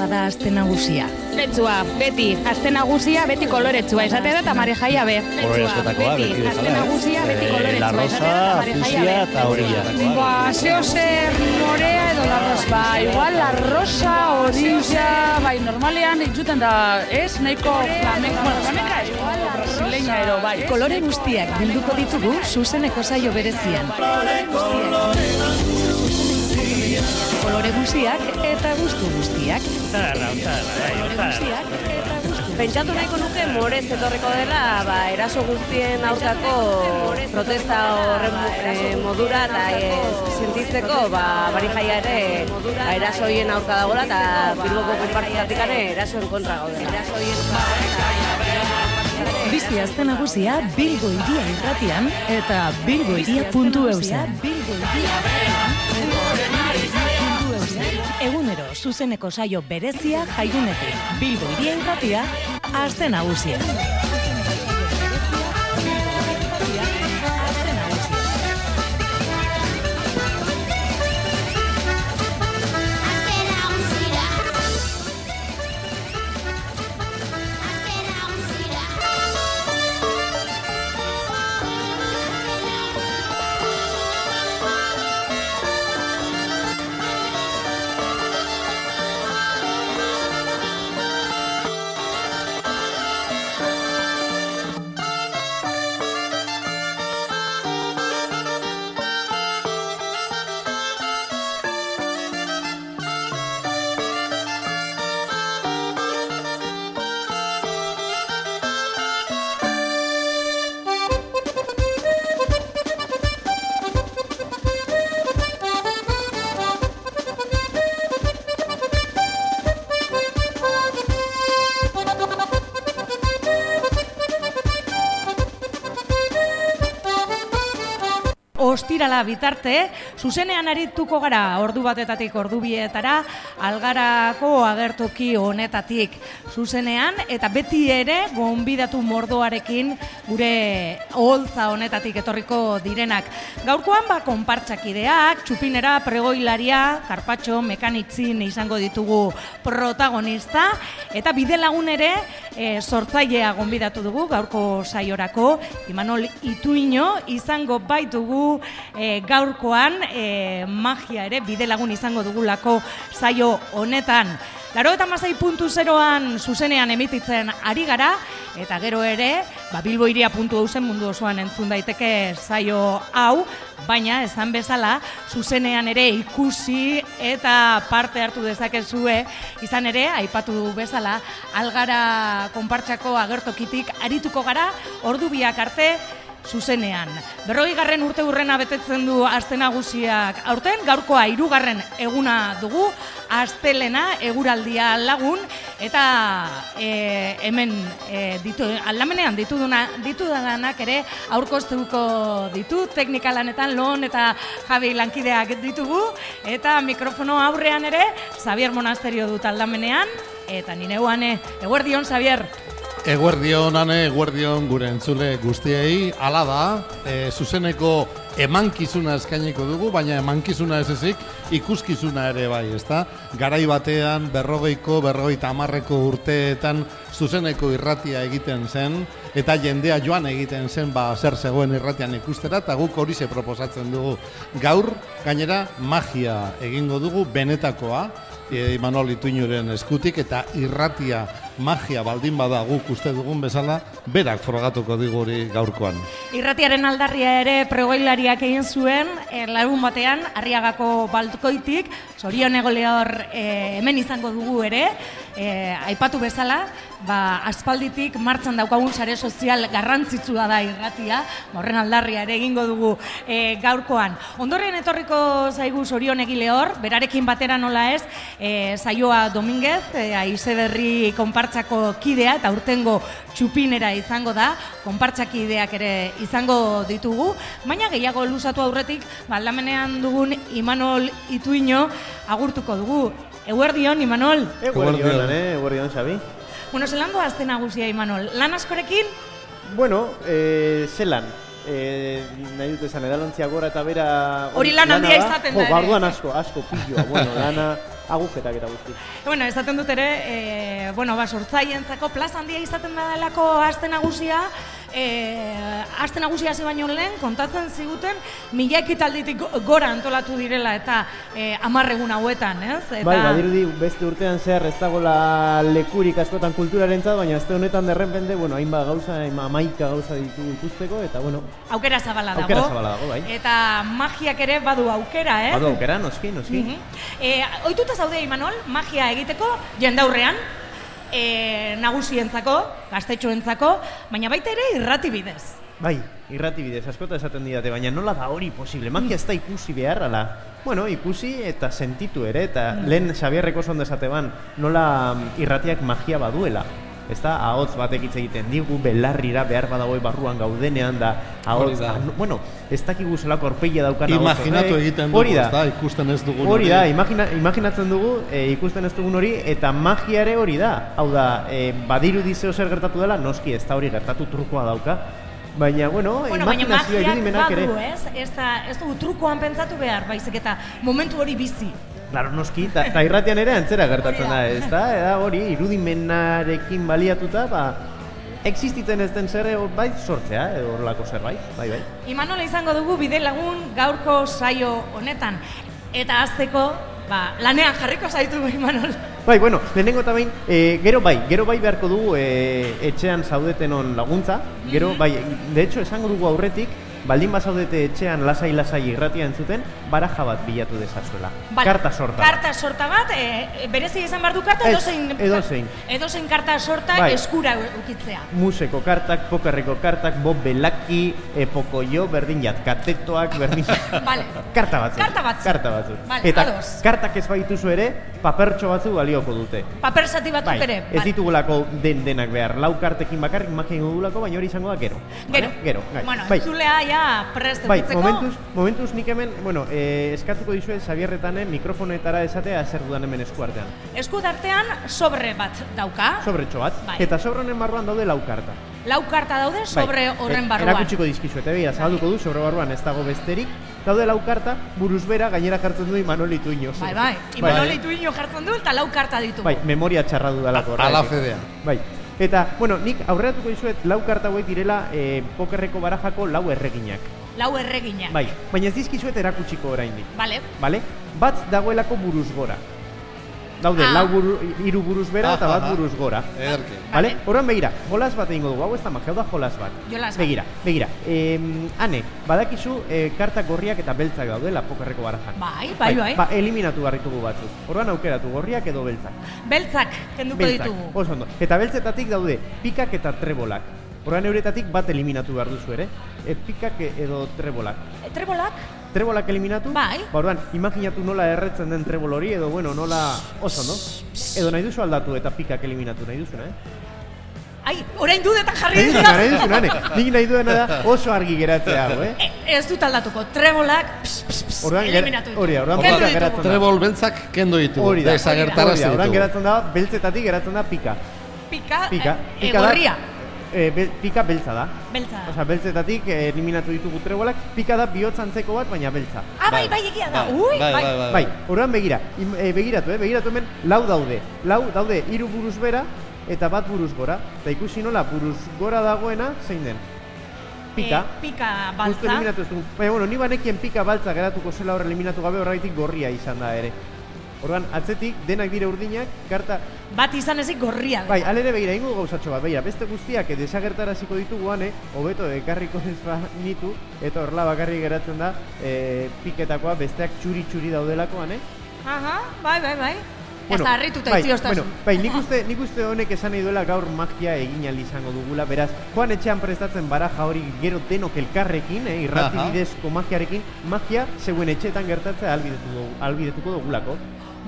koloretsua da aste nagusia. Betsua, beti, aste nagusia, beti koloretsua, esate da, eta mare jaia be. Kolore askotakoa, beti beti, aste eh? nagusia, beti Eh, koloretsua, La rosa, da, mare jaia fusia be. eta horia. Ba, zeo zer morea edo la rosa. Ba, igual la rosa, orilla, bai, normalean entzuten da, ez, nahiko flamenca, bueno, flamenca, igual la brasileña ero, bai. Kolore guztiak bilduko ditugu zuzeneko saio berezian. Kolore guztiak eta gustu guztiak. Zarra, zarra, bai, Pentsatu nahiko nuke morez etorriko dela, ba, eraso guztien aurkako protesta horren eh, modura eta e, sentitzeko, ba, bari jaia ere ba, eraso horien aurka dagoela eta Bilboko konpartizatik erasoen kontra gaudela. Eraso Bizi azte nagusia Bilbo iria irratian eta bilboiria.eusen. Bilbo Egunero zuzeneko saio berezia jaigunetik. Bilbo iria irratia, azte nagusia. Ostirala bitarte, zuzenean arituko gara ordu batetatik ordu bietara, algarako agertoki honetatik zuzenean, eta beti ere gonbidatu mordoarekin gure oholtza honetatik etorriko direnak. Gaurkoan ba konpartsakideak, txupinera, pregoilaria, karpatxo, mekanitzin izango ditugu protagonista, eta bide lagun ere e, sortzailea gonbidatu dugu gaurko saiorako, Imanol Ituino izango baitugu e, gaurkoan e, magia ere bide lagun izango dugulako saio honetan. Laro eta masai puntu zeroan zuzenean emititzen ari gara, eta gero ere, ba, bilboiria puntu hausen mundu osoan entzun daiteke saio hau, baina esan bezala, zuzenean ere ikusi eta parte hartu dezakezue, izan ere, aipatu bezala, algara konpartsako agertokitik arituko gara, ordu biak arte, zuzenean. Berroi garren urte urrena betetzen du aste nagusiak aurten, gaurkoa hirugarren eguna dugu, astelena eguraldia lagun, eta e, hemen e, ditu, aldamenean dituduna, ditudanak ere aurkoztuko ditu, teknika lanetan lon eta jabi lankideak ditugu, eta mikrofono aurrean ere, Xavier Monasterio dut aldamenean, eta nire guane, eguerdion, Xavier. Eguerdion, ane, eguerdion gure entzule guztiei, ala da, e, zuzeneko emankizuna eskainiko dugu, baina emankizuna ez ezik, ikuskizuna ere bai, ezta? Garai batean, berrogeiko, berrogeita amarreko urteetan zuzeneko irratia egiten zen, eta jendea joan egiten zen, ba, zer zegoen irratian ikustera, eta guk hori ze proposatzen dugu. Gaur, gainera, magia egingo dugu, benetakoa, Imanol Ituinuren eskutik eta irratia magia baldin bada guk uste dugun bezala berak frogatuko digu hori gaurkoan. Irratiaren aldarria ere pregoilariak egin zuen, e, larun batean, arriagako balkoitik, zorion egoleor e, hemen izango dugu ere, e, aipatu bezala, ba, aspalditik martxan daukagun sare sozial garrantzitsua da irratia, ba, horren aldarria ere egingo dugu e, gaurkoan. Ondorren etorriko zaigu zorion egilehor, berarekin batera nola ez, e, saioa Dominguez, e, aize berri konpartsako kidea, eta urtengo txupinera izango da, konpartsakideak ere izango ditugu, baina gehiago luzatu aurretik, ba, aldamenean dugun Imanol Ituino agurtuko dugu. Eguerdion, Imanol. Eguerdion, eh? Eguerdion, Xabi. Bueno, zelan doa azte nagusia, Imanol? Lan askorekin? Bueno, eh, zelan. Eh, nahi dut esan, edalontzia gora eta bera... Hori lan handia izaten da ere. Barduan asko, asko pilloa. bueno, lana agujetak eta guzti. Bueno, esaten dut ere, e, bueno, ba, sortzaientzako plaza handia izaten da delako aste nagusia, e, aste nagusia hasi baino lehen, kontatzen ziguten, mila ekitalditik go- gora antolatu direla eta e, amarregun hauetan, ez? Eta, Bai, badirudi beste urtean zehar ez dagoela lekurik askotan kulturarentzat, baina azte honetan derrenpende, bueno, hainbat gauza, hainbat amaika gauza ditugu ikusteko, eta bueno, Aukera zabala dago. Aukera zabala dago, bai. Eta magiak ere badu aukera, ez? badu aukera, noski, noski. Mhm. E, oituta zaude, Imanol, magia egiteko, jendaurrean, e, nagusientzako, gaztetxoentzako, baina baita ere irrati bidez. Bai, irrati bidez, askota esaten didate, baina nola da hori posible? Magia ez da ikusi behar, ala? Bueno, ikusi eta sentitu ere, eta lehen Xabierreko oso ondo esate ban, nola mm, irratiak magia baduela. Ez da, ahotz batek hitz egiten digu, belarrira behar badago barruan gaudenean, da, ahotz, Hori da. ah, no- bueno, ez dakigu zelako orpeia daukan ahots Imaginatu horrek. egiten dugu, Hori da, ez da, ikusten ez dugun Hori da, imagina, imaginatzen dugu, e, ikusten ez dugun hori, eta magia ere hori da. Hau da, e, badiru dizeo zer gertatu dela, noski ez da hori gertatu trukoa dauka. Baina, bueno, Bueno, baina imaginazioa irudimenak ere. badu, ez? Ez, da, ez dugu trukoan pentsatu behar, baizik eta momentu hori bizi. Claro, noski, ta, ta irratian ere antzera gertatzen da, ez da? Eda hori, irudimenarekin baliatuta, ba, existitzen ez den zer eh, bai sortzea, edo horrelako zerbait, bai, bai. Imanola izango dugu bide lagun gaurko saio honetan. Eta azteko, ba, lanean jarriko zaitu Imanol. Bai, bueno, lehenengo eta behin, e, gero bai, gero bai beharko dugu e, etxean zaudetenon laguntza, gero bai, de hecho esango dugu aurretik, baldin bazaudete etxean lasai-lasai irratia entzuten, baraja bat bilatu dezazuela. Vale. Karta sorta. Karta sorta bat, e, berezi izan behar du karta, Ez, edozein, edozein. edozein karta sorta Bai. eskura ukitzea. Museko kartak, pokerreko kartak, bob belaki, e, pokoio, berdin jat, katetoak, berdin... Vale. Karta batzuk. Karta batzuk. Karta batzuk. Vale, Eta ados. kartak ez baituzu ere, papertxo batzuk balioko dute. Paper zati batzuk Bai, ere. ez ditugulako den denak behar, lau kartekin bakarrik magia ingo dugulako, baina hori izango da gero. Gero. Vale? Gero, bai. Bueno, bai. ja prest Bai, momentuz, momentuz nik hemen, bueno, eh, eskatuko dizue Xabierretanen mikrofonetara esatea zer dudan hemen eskuartean. Esku dartean sobre bat dauka. Sobretxo bat, Bai. eta sobre honen barruan daude lau karta. Lau karta daude sobre Bai, horren e- barruan. Erakutsiko dizkizuet, begira, zabalduko du, sobre barruan ez dago besterik. Daude lau karta, buruz bera gainera jartzen du Imanol Ituño. Bai, bai. Imanol ituino jartzen du eta lau karta ditu. Bai, memoria txarra dudalako. Ala fedea. Bai. Eta, bueno, nik aurreratuko dizuet lau karta hauek direla e, pokerreko barajako lau erreginak. Lau erreginak. Bai, baina ez dizkizuet erakutsiko oraindik. Vale. Bale? Bat dagoelako buruz gora. Daude, Ah. lau buru, hiru buruz bera eta bat buruz gora. Ederki. Bale? Horan begira, jolas bat egingo dugu, hau ez da magia, da jolas bat. Jolas bat. Begira, begira. Em, ane, badakizu e, karta gorriak eta beltzak daudela pokerreko barajan. Bai, bai, bai. Ba, eliminatu barritugu batzuk. Orduan aukeratu gorriak edo beltzak. Beltzak kenduko Beltzak, ditugu. oso ondo. Eta beltzetatik daude pikak eta trebolak. Orduan euretatik bat eliminatu behar duzu ere. E, pikak edo trebolak. E, Trebolak? Trebolak eliminatu? Bai. Ba, orduan, imaginatu nola erretzen den trebol hori, edo, bueno, nola... Oso, no? Edo nahi duzu aldatu eta pikak eliminatu nahi duzuna, eh? Ai, orain dudetan jarri Nahi dira. nahi duzuna, ne? Nik nahi duena da oso argi geratzea hau, eh? E, ez dut aldatuko. Trebolak, pss, pss, pss, Orduan, eliminatu hori da, orduan geratzen da. Trebol beltzak kendo ditugu. Hori da, Desagertarazi hori da, orduan ditugu. geratzen da, beltzetatik geratzen da pika. Pika, Pika, e, pika e. E, bel- pika beltza da. Beltza. Osea, beltzetatik eh, eliminatu ditugu trebolak, pika da bihotzantzeko bat, baina beltza. Ah, bai, bai, egia da. Bai, Ui, bai, bai. bai, bai. Bai, orduan begira, im, e, begiratu, eh, begiratu hemen, lau daude. Lau daude hiru buruz bera eta bat buruz gora. Eta ikusi nola buruz gora dagoena zein den. Pika. E, pika Justo baltza. eliminatu ez dugu. Baina, bueno, ni banekien pika baltza geratuko zela hor eliminatu gabe horregatik gorria izan da ere. Orduan, atzetik, denak dire urdinak, karta... Bat izan ezik gorria. Bai, alere begira, ingo gauzatxo bat, begira, beste guztiak desagertaraziko ditugu ane, hobeto ekarriko ez nitu, eta horla bakarrik geratzen da, e, piketakoa besteak txuri-txuri daudelako, ane? Aha, bai, bai, bai. ez da, harrituta bai, bueno, bai, nik uste, nik uste honek esan nahi duela gaur magia egin izango dugula, beraz, joan etxean prestatzen baraja hori gero denok elkarrekin, eh, irrati bidezko magiarekin, magia zeuen etxeetan gertatzea albidetu dugu, albidetuko dugulako.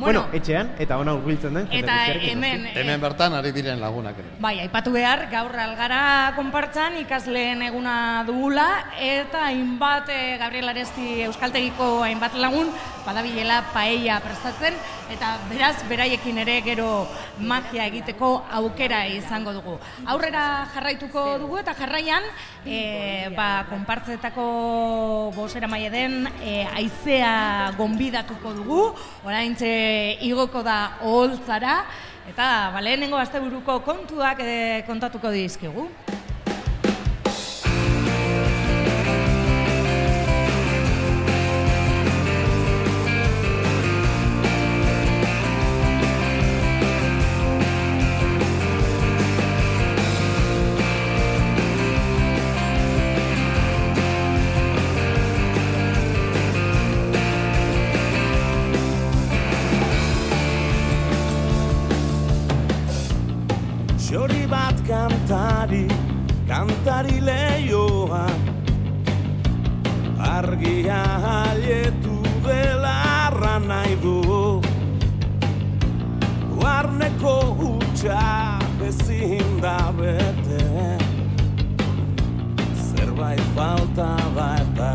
Bueno. etxean, eta ona hurbiltzen den Eta hemen, eh, Hemen bertan ari diren lagunak. Bai, aipatu behar, gaur algara konpartzan ikasleen eguna dugula eta hainbat e, Gabriel Aresti Euskaltegiko hainbat lagun badabilela paella prestatzen, eta beraz, beraiekin ere gero magia egiteko aukera izango dugu. Aurrera jarraituko dugu eta jarraian, e, ba, konpartzetako bosera maia den e, aizea gonbidatuko dugu, orain igoko da oholtzara, eta ba, lehenengo asteburuko kontuak e, kontatuko dizkigu. Xori bat kantari, kantari leioa. Argia haietu belarra nahi du. Barneko hutsa ezin da bete. Zerbait falta da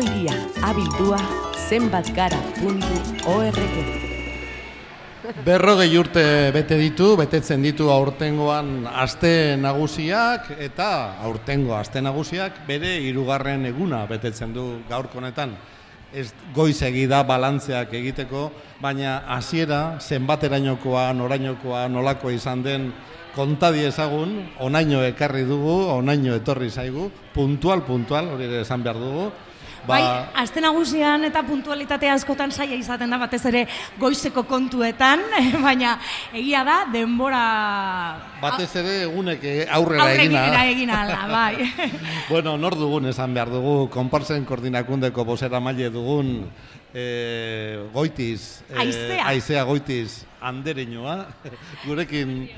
Bilbo iria, abildua, zenbatgara.org. Berrogei urte bete ditu, betetzen ditu aurtengoan aste nagusiak eta aurtengo aste nagusiak bere hirugarren eguna betetzen du gaurko honetan. Ez goiz da balantzeak egiteko, baina hasiera zenbaterainokoa, norainokoa, nolakoa izan den kontadi ezagun, onaino ekarri dugu, onaino etorri zaigu, puntual, puntual, hori ere esan behar dugu. Ba... Bai, aste nagusian eta puntualitatea askotan saia izaten da batez ere goizeko kontuetan, baina egia da denbora Batez ere egunek aurrera, aurre egina. egina egin ala, bai. bueno, nor dugun esan behar dugu, konparsen koordinakundeko bosera maile dugun e, goitiz, e, Aizea. aizea goitiz andereñoa, gurekin,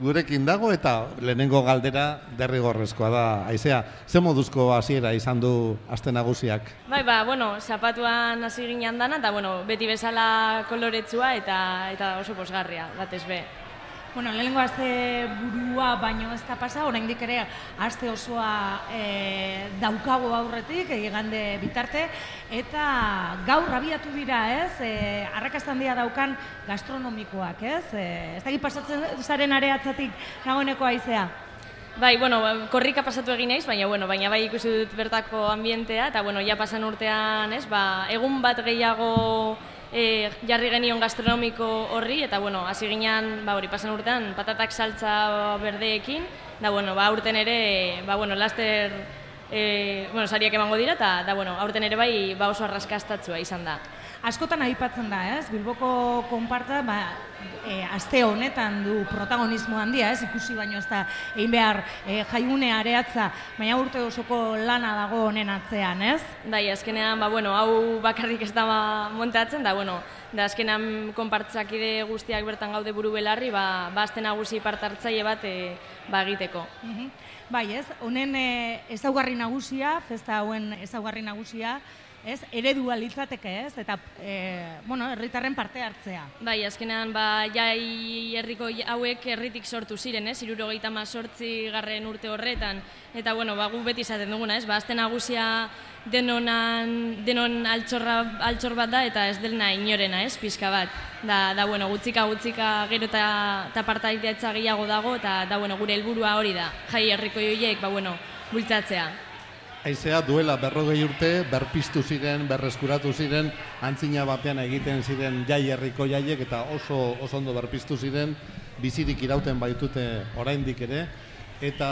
gurekin dago eta lehenengo galdera derrigorrezkoa da, aizea, ze moduzko hasiera izan du aste nagusiak? Bai, ba, bueno, zapatuan hasi ginen dana, eta, bueno, beti bezala koloretsua eta eta oso posgarria, batez be. Bueno, lehenengo aste burua baino ez da pasa, oraindik ere aste osoa e, daukago aurretik, igande bitarte, eta gaur abiatu dira, ez, e, arrakasta handia daukan gastronomikoak, ez? E, ez dakit pasatzen zaren areatzatik nagoeneko aizea. Bai, bueno, korrika pasatu egin naiz, baina bueno, baina bai ikusi dut bertako ambientea eta bueno, ja pasan urtean, ez? Ba, egun bat gehiago e, jarri genion gastronomiko horri eta bueno, hasi ginean, ba hori pasan urtean patatak saltza berdeekin, da bueno, ba aurten ere, ba bueno, laster e, bueno, sariak emango dira eta da bueno, aurten ere bai ba oso arraskastatzua izan da. Askotan aipatzen da, ez? Bilboko konparta, ba, e, aste honetan du protagonismo handia, ez? Ikusi baino ez da egin behar e, jaiune areatza, baina urte osoko lana dago honen atzean, ez? Bai, azkenean, ba, bueno, hau bakarrik ez da ba, montatzen, da, bueno, da azkenean konpartzakide guztiak bertan gaude buru belarri, ba, ba aste nagusi partartzaile bat e, ba, egiteko. Bai, ez? Honen e, ezaugarri nagusia, festa hauen ezaugarri nagusia, ez, eredua litzateke, ez, eta, e, bueno, herritarren parte hartzea. Bai, azkenean, ba, jai herriko hauek herritik sortu ziren, ez? Irurogeita sortzi garren urte horretan. Eta, bueno, ba, gu beti izaten duguna, ez? Ba, azten nagusia denonan, denon altxorra, altxor bat da, eta ez dena inorena, ez? Pizka bat. Da, da bueno, gutzika, gutzika, gero eta, eta partaidetza gehiago dago, eta, da, bueno, gure helburua hori da. Jai herriko joiek, ba, bueno, bultzatzea. Aizea duela berrogei urte, berpiztu ziren, berreskuratu ziren, antzina batean egiten ziren jai herriko jaiek eta oso, oso ondo berpiztu ziren, bizirik irauten baitute oraindik ere. Eta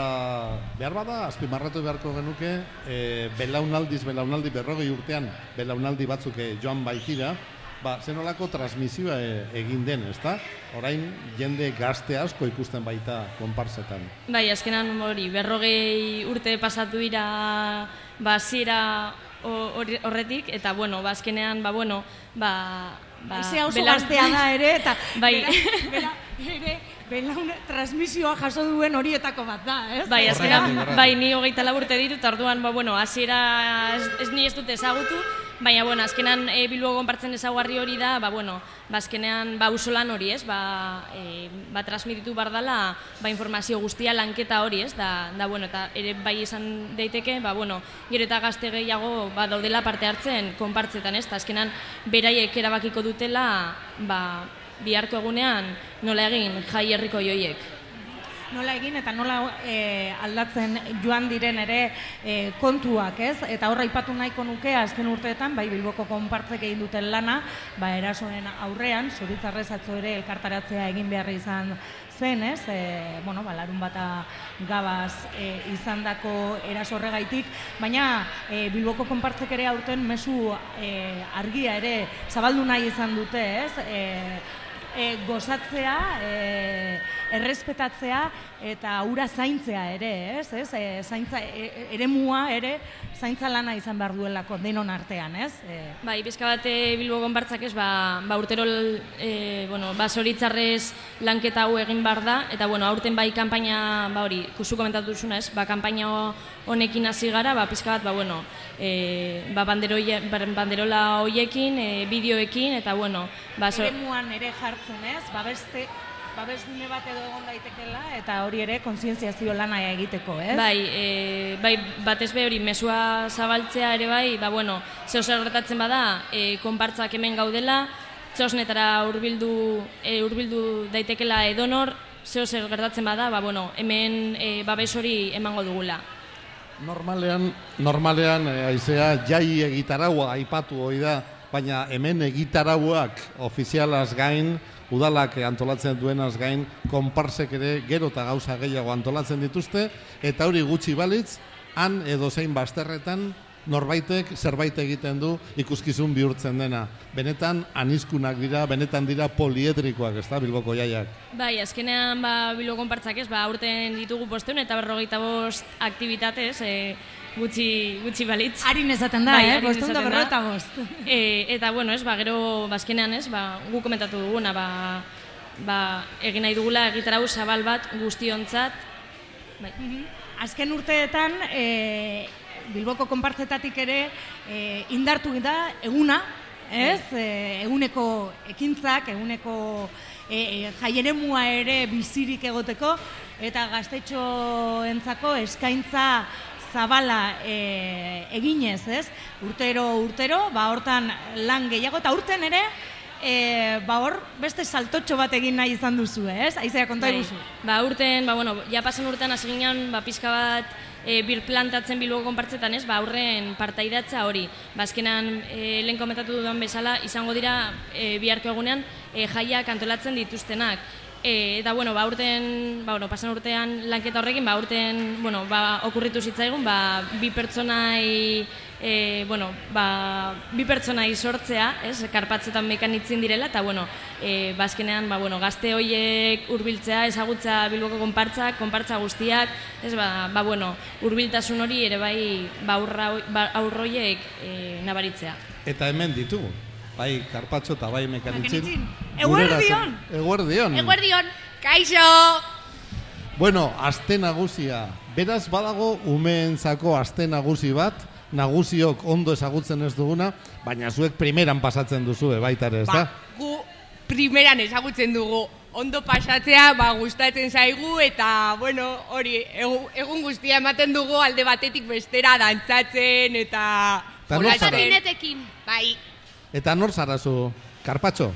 behar bada, azpimarratu beharko genuke, e, belaunaldiz, belaunaldi berrogei urtean, belaunaldi batzuk eh, joan baitira, ba, zenolako transmisioa e, egin den, ezta? Orain jende gazte asko ikusten baita konparsetan. Bai, azkenan hori, berrogei urte pasatu dira ba, hori- horretik, eta, bueno, ba, azkenean, ba, bueno, ba... ba Aizea oso belaun- gaztea da ere, eta bai. bela, bela, ere, belaun transmisioa jaso duen horietako bat da, ez? Bai, azkenan, bai, ni hogeita lau urte ditut, eta orduan, ba, bueno, hasiera ez, ez ni ez dut ezagutu, baina, bueno, azkenan e, Bilbo gonpartzen ezaguarri hori da, ba, bueno, ba, azkenean, ba, usolan hori, ez, ba, e, ba, transmititu bar dala, ba, informazio guztia lanketa hori, ez, da, da, bueno, eta ere bai izan daiteke, ba, bueno, gero eta gazte gehiago, ba, daudela parte hartzen konpartzetan, ez, eta azkenan, beraiek erabakiko dutela, ba, biharko egunean, nola egin jai herriko joiek. Nola egin eta nola e, aldatzen joan diren ere e, kontuak, ez? Eta horra aipatu nahiko nuke azken urteetan, bai Bilboko konpartzek egin duten lana, ba erasoen aurrean, zoritzarrez atzo ere elkartaratzea egin behar izan zen, ez? E, bueno, ba, larun bata gabaz e, izandako eraso horregaitik, baina e, Bilboko konpartzek ere aurten mezu e, argia ere zabaldu nahi izan dute, ez? E, e, gozatzea, e, errespetatzea eta ura zaintzea ere, ez? ez? E, zaintza, e, eremua ere zaintza lana izan behar duelako denon artean, ez? E, Bai, bizka bat eh, Bilbo gonbartzak ez, ba, ba urtero e, bueno, ba, zoritzarrez lanketa hau egin bar da, eta bueno, aurten bai kanpaina, ba hori, kusu komentatu duzuna ez, ba, kanpaina honekin hasi gara, ba, pizka bat, ba, bueno, e, ba, banderoia, banderola hoiekin, e, bideoekin, eta bueno, ba, so, eremuan ere jartzen, ez? Ba beste babesgune bat edo egon daitekela eta hori ere kontzientziazio lana egiteko, ez? Bai, e, bai, batez be hori mesua zabaltzea ere bai, ba bueno, zeo zer gertatzen bada, e, konpartzak hemen gaudela, txosnetara hurbildu e, hurbildu daitekela edonor, zeo zer gertatzen bada, ba bueno, hemen e, babes hori emango dugula. Normalean, normalean eh, aizea jai egitaraua aipatu hoi da, baina hemen egitarauak ofizialaz gain, udalak antolatzen duenaz gain, konparsek ere gero eta gauza gehiago antolatzen dituzte, eta hori gutxi balitz, han edo zein basterretan norbaitek zerbait egiten du ikuskizun bihurtzen dena. Benetan anizkunak dira, benetan dira poliedrikoak, ez da, Bilboko jaiak. Bai, azkenean ba, Bilbo konpartzak ez, ba, aurten ditugu posteun eta berrogeita bost aktivitatez, e, gutxi, gutxi balitz. Harin esaten da, Bai, eh? eta esaten da. berrogeita bost. E, eta bueno, ez, ba, gero bazkenean, ez, ba, gu komentatu duguna, ba, ba, egin nahi dugula egitarau zabal bat guztiontzat. Bai. Azken urteetan, e, Bilboko konpartzetatik ere e, indartu da eguna, ez? E, eguneko ekintzak, eguneko e, e, jaieremua ere bizirik egoteko, eta gaztetxoentzako eskaintza zabala e, eginez, ez? Urtero, urtero, ba, hortan lan gehiago, eta urten ere, e, ba, hor beste saltotxo bat egin nahi izan duzu, ez? Aizea konta Bai. iguzu. Ba, urten, ba, bueno, ja pasen urtean hasi ginen, ba, pizka bat e, bir plantatzen bilbo konpartzetan, ez, ba, aurren partaidatza hori. Ba, azkenan, e, lehen komentatu dudan bezala, izango dira e, biharko egunean e, jaiak antolatzen dituztenak. E, eta, bueno, ba, urten, ba, bueno, pasan urtean lanketa horrekin, ba, urten, bueno, ba, okurritu zitzaigun, ba, bi pertsonai, e, bueno, ba, bi pertsonai sortzea, ez, karpatzetan mekanitzen direla, eta, bueno, e, bazkenean, ba, bueno, gazte hoiek hurbiltzea, ezagutza Bilboko konpartzak, konpartza guztiak, ez, ba, ba, bueno, hurbiltasun hori ere bai, ba, ba, aurroiek e, nabaritzea. Eta hemen ditugu. Bai, karpatxo eta bai mekanitzin. Eguerdion! Eguerdion! Eguerdion, kaixo! Bueno, aste nagusia. Beraz badago umeentzako aste nagusi bat, nagusiok ondo ezagutzen ez duguna, baina zuek primeran pasatzen duzu baita ere, ez da? Ba, gu primeran ezagutzen dugu ondo pasatzea, ba, gustatzen zaigu eta, bueno, hori, egu- egun guztia ematen dugu alde batetik bestera dantzatzen eta... Patinetekin, bai. Eta nor zara zu? Karpatxo?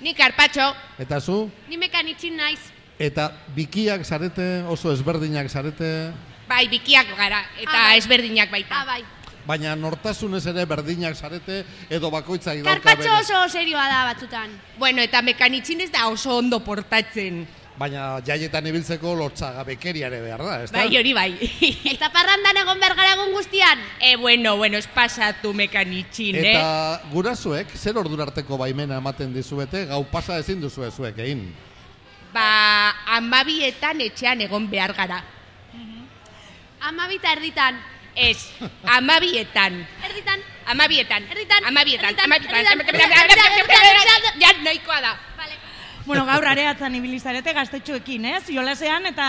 Ni karpatxo, Eta zu? ni mekanitxin naiz. Eta bikiak zarete, oso ezberdinak zarete, Bai, bikiak gara eta ezberdinak baita. Ah, bai. baina nortasunez ere berdinak zarete, edo bakoitzak dauka Karpatxo oso serioa da batzutan. Bueno, eta mekanitxin ez da oso ondo portatzen. Baina jaietan ibiltzeko lortzagabekeria ere behar da, ez da? Bai, hori bai. eta parrandan egon bergara egun guztian? E, bueno, bueno, ez pasatu mekanitxin, eh? Eta gurasoek, zer ordura arteko baimena ematen dizuete, gau pasa ezin duzue zuek egin. Ba, amabietan etxean egon behar gara. Amabita erditan. Ez, amabietan. Erditan. Amabietan. Erditan. Amabietan. Amabietan. Ja, nahikoa da. Bueno, gaur areatzen ibilizarete gaztetxoekin, ez? Jolasean eta...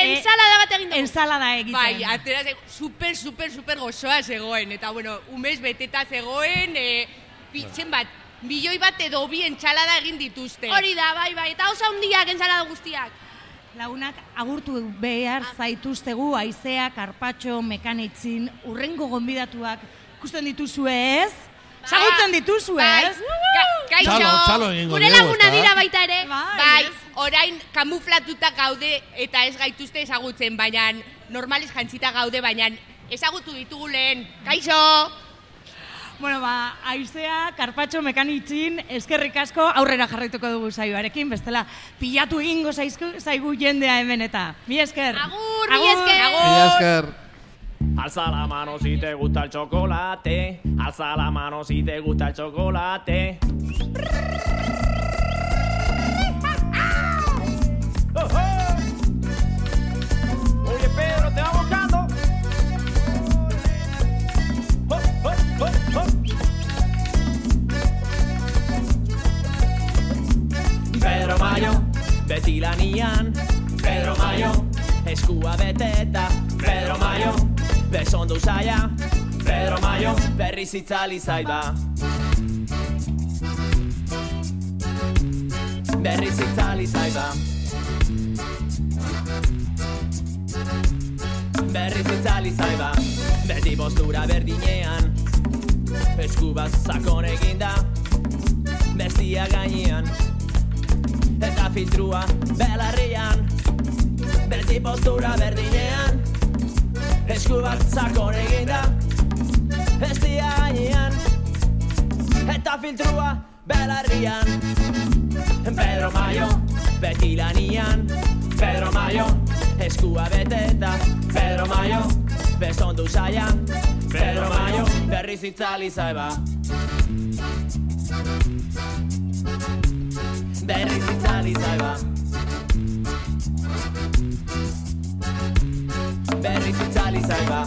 Ensalada bat egin dugu. Ensalada egiten. Bai, atera super, super, super gozoa zegoen. Eta, bueno, umez beteta zegoen, e, bitzen bat, milioi bat edo bi entsalada egin dituzte. Hori da, bai, bai, eta oso handiak ensalada guztiak. Lagunak agurtu behar zaituztegu aizea, karpatxo, mekanitzin, urrengo gonbidatuak ikusten dituzue ez? Zagutzen dituzue ez? Ka- Kaixo, Txalo, gure laguna dira baita ere. Bai, Bai, orain kamuflatuta gaude eta ez gaituzte ezagutzen, baina normaliz jantzita gaude, baina ezagutu ditugu lehen. Kaixo! Bueno, ba, aizea, karpatxo, mekanitzin, eskerrik asko aurrera jarraituko dugu saioarekin, bestela pilatu egingo zaizku, zaigu jendea hemen eta. Mi esker. Agur, mi esker. Mila esker. Alza la mano si te gusta el chocolate. Alza la mano si te gusta el chocolate. Oye, Pedro, te va buscando. Pedro Mayo, beti lanian Pedro Mayo, eskua beteta Pedro Mayo, besondu zaia Pedro Mayo, berriz itzali zaiba Berriz itzali zaiba Berriz itzali zaiba Beti postura berdinean Eskuba sakon eginda Bestia gainean Eta filtrua belarrian. Beti postura berdinean Esku bat sakon eginda Bestia gainean. Eta filtrua belarrian. Pedro Mayo, beti lanian. Pedro Mayo, eskua beteta. Pedro Mayo, besondu zaia Pedro Mayo, berriz itzali zaiba Berriz itzali zaiba Berriz itzali zaiba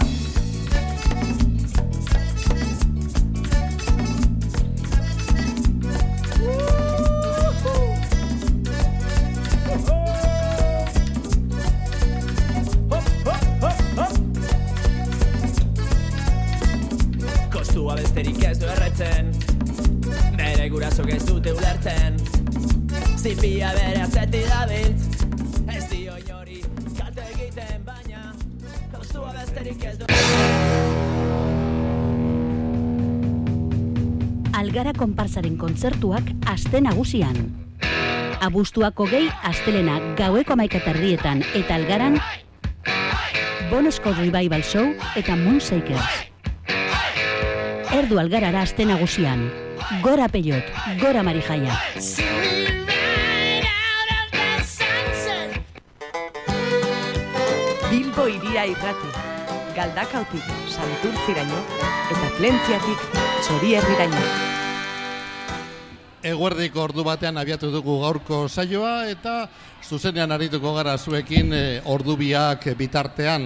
Kostua besterik ez du erretzen Bere gurasok ez dute ulertzen. Zipia bere atzetik dabilt Algara konparsaren kontzertuak aste nagusian. Abuztuako gehi astelena gaueko amaikatarrietan eta algaran Bonosko Revival Show eta Moonshakers. Erdu algarara aste nagusian. Gora peiot, gora marijaia. Bilbo iria irrati. Galdakautik santurtziraino eta plentziatik txorierriraino. Eguerdiko ordu batean abiatu dugu gaurko saioa eta zuzenean arituko gara zuekin e, ordu biak bitartean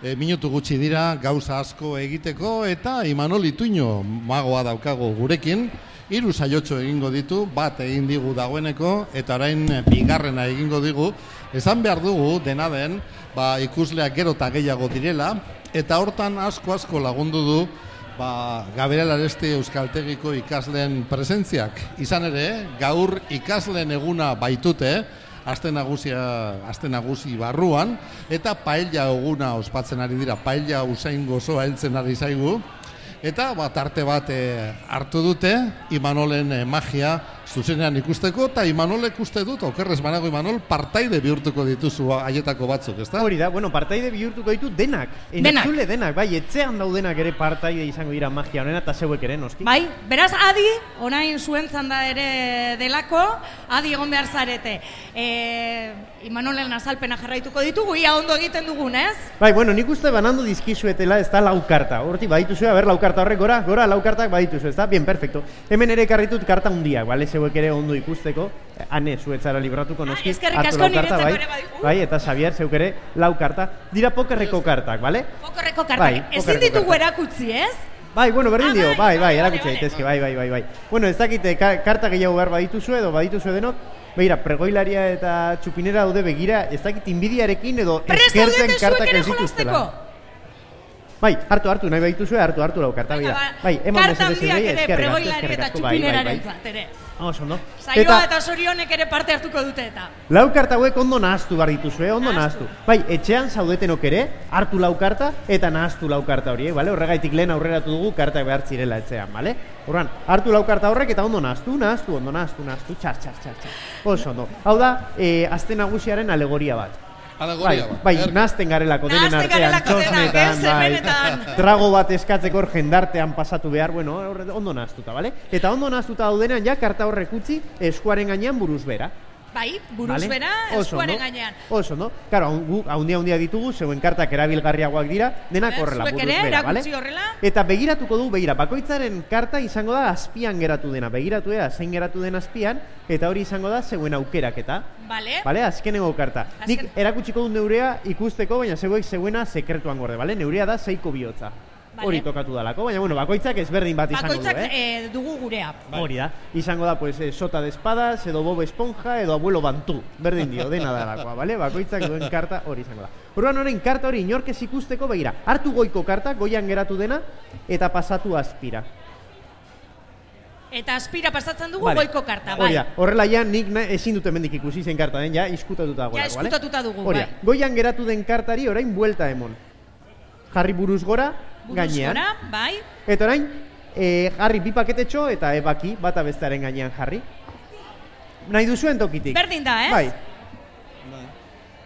e, minutu gutxi dira gauza asko egiteko eta Imanol Ituño magoa daukago gurekin Hiru saiotxo egingo ditu, bat egin digu dagoeneko, eta orain eh, bigarrena egingo digu. Esan behar dugu, dena den, ba, ikusleak gero eta gehiago direla, eta hortan asko-asko lagundu du ba, Gabriel Aresti Euskaltegiko ikasleen presentziak. Izan ere, gaur ikasleen eguna baitute, aste nagusia, aste nagusi barruan, eta paella eguna ospatzen ari dira, paella usain gozoa heltzen ari zaigu, eta ba, tarte bat eh, hartu dute, Imanolen eh, magia zuzenean ikusteko, eta Imanolek uste dut, okerrez banago Imanol, partaide bihurtuko dituzu haietako batzuk, ezta? Hori da, bueno, partaide bihurtuko ditu denak. Denak. Entzule denak, bai, etxean daudenak ere partaide izango dira magia honena, eta zeuek ere, noski. Bai, beraz, adi, orain zuen da ere delako, adi egon behar zarete. E, Imanolen azalpena jarraituko ditugu, ia ondo egiten dugun, ez? Bai, bueno, nik uste banandu dizkizuetela ez da lau karta. Horti, badituzu, a ber, lau karta horrek gora, gora, lau kartak badituzu, ez da? Bien, perfecto. Hemen ere karritut karta hundiak, bale, zeuek ere ondo ikusteko. Eh, Ane, zuetzara libratuko noski. eskerrik hartu asko, lau karta, niretzako bai. Bai, eta Xavier, zeuk ere, lau karta. Dira pokerreko kartak, bale? Pokorreko kartak. Bai, Ezin pokerreko ditugu erakutsi, ez? Bai, bueno, berdin Ah, dio, bai, bai, bai, erakutsi daitezke, bai, bai, bai, bai. Bueno, ez dakite ka karta gehiago behar badituzu edo badituzu denok, Begira, pregoilaria eta txupinera daude begira, ez dakit inbidiarekin edo eskertzen kartak ez dituztela. Bai, hartu, hartu, nahi baituzue, hartu, hartu lau karta, Venga, ba, Bai, eman mesedez ere eskerrik asko, bai, bai, bai. Ere. Oso, ondo. Saioa eta sorionek ere parte hartuko dute eta. Lau karta hauek ondo nahaztu behar dituzue, ondo nahaztu. Bai, etxean zaudetenok ere, hartu lau karta eta nahaztu lau karta horiek, bale? Horregaitik lehen aurreratu dugu kartak behar zirela etxean, bale? Horran, hartu lau karta horrek eta ondo nahaztu, nahaztu, ondo nahaztu, nahaztu, txar, txar, txar, txar. Oso ondo. Hau da, e, azte nagusiaren alegoria bat. Alegoria bai. Bai, Er- nahazten garelako denen artean, txosnetan, ez, bai. Trago bat eskatzeko jendartean pasatu behar, bueno, ondo nahaztuta, bale? Eta ondo nahaztuta daudenean, ja, karta horrek utzi, eskuaren gainean buruz bera. Bai, buruz Vale? bera, eskuaren gainean. Oso, no? Claro, gu haundia haundia ditugu, zeuen kartak erabilgarriagoak dira, denak horrela, buruz ere, bera, erakutsi horrela. Eta begiratuko du, begira, bakoitzaren karta izango da azpian geratu dena, begiratu ea, zein geratu den azpian, eta hori izango da zeuen aukeraketa. Bale. Bale, azkenengo karta. Nik Azken- erakutsiko dut neurea ikusteko, baina zeuek zeuena sekretuan gorde, bale? Neurea da zeiko bihotza. Hori tokatu dalako, baina bueno, bakoitzak ezberdin bat izango du, Bakoitzak eh? eh, dugu gurea. Hori da. Izango da, pues, eh, sota de espadas, edo Bob Esponja, edo abuelo Bantu. Berdin dio, dena dalakoa, bale? Bakoitzak duen karta hori izango da. Orduan orain karta hori inork ez ikusteko begira. Hartu goiko karta, goian geratu dena, eta pasatu azpira. Eta aspira pasatzen dugu Vale. goiko karta, bai. Hori da. Horrela ja nik na, ezin dute mendik ikusi zein karta den, ja iskutatuta dagoela, Ja, eskutatuta dugu, da. bai. Goian geratu den kartari orain buelta emon. Jarri buruz gora, gainean. gora, bai. Eta orain, e, jarri bi paketetxo eta ebaki, bata bestearen gainean jarri. Nahi duzuen tokitik. Berdin da, ez? Bai,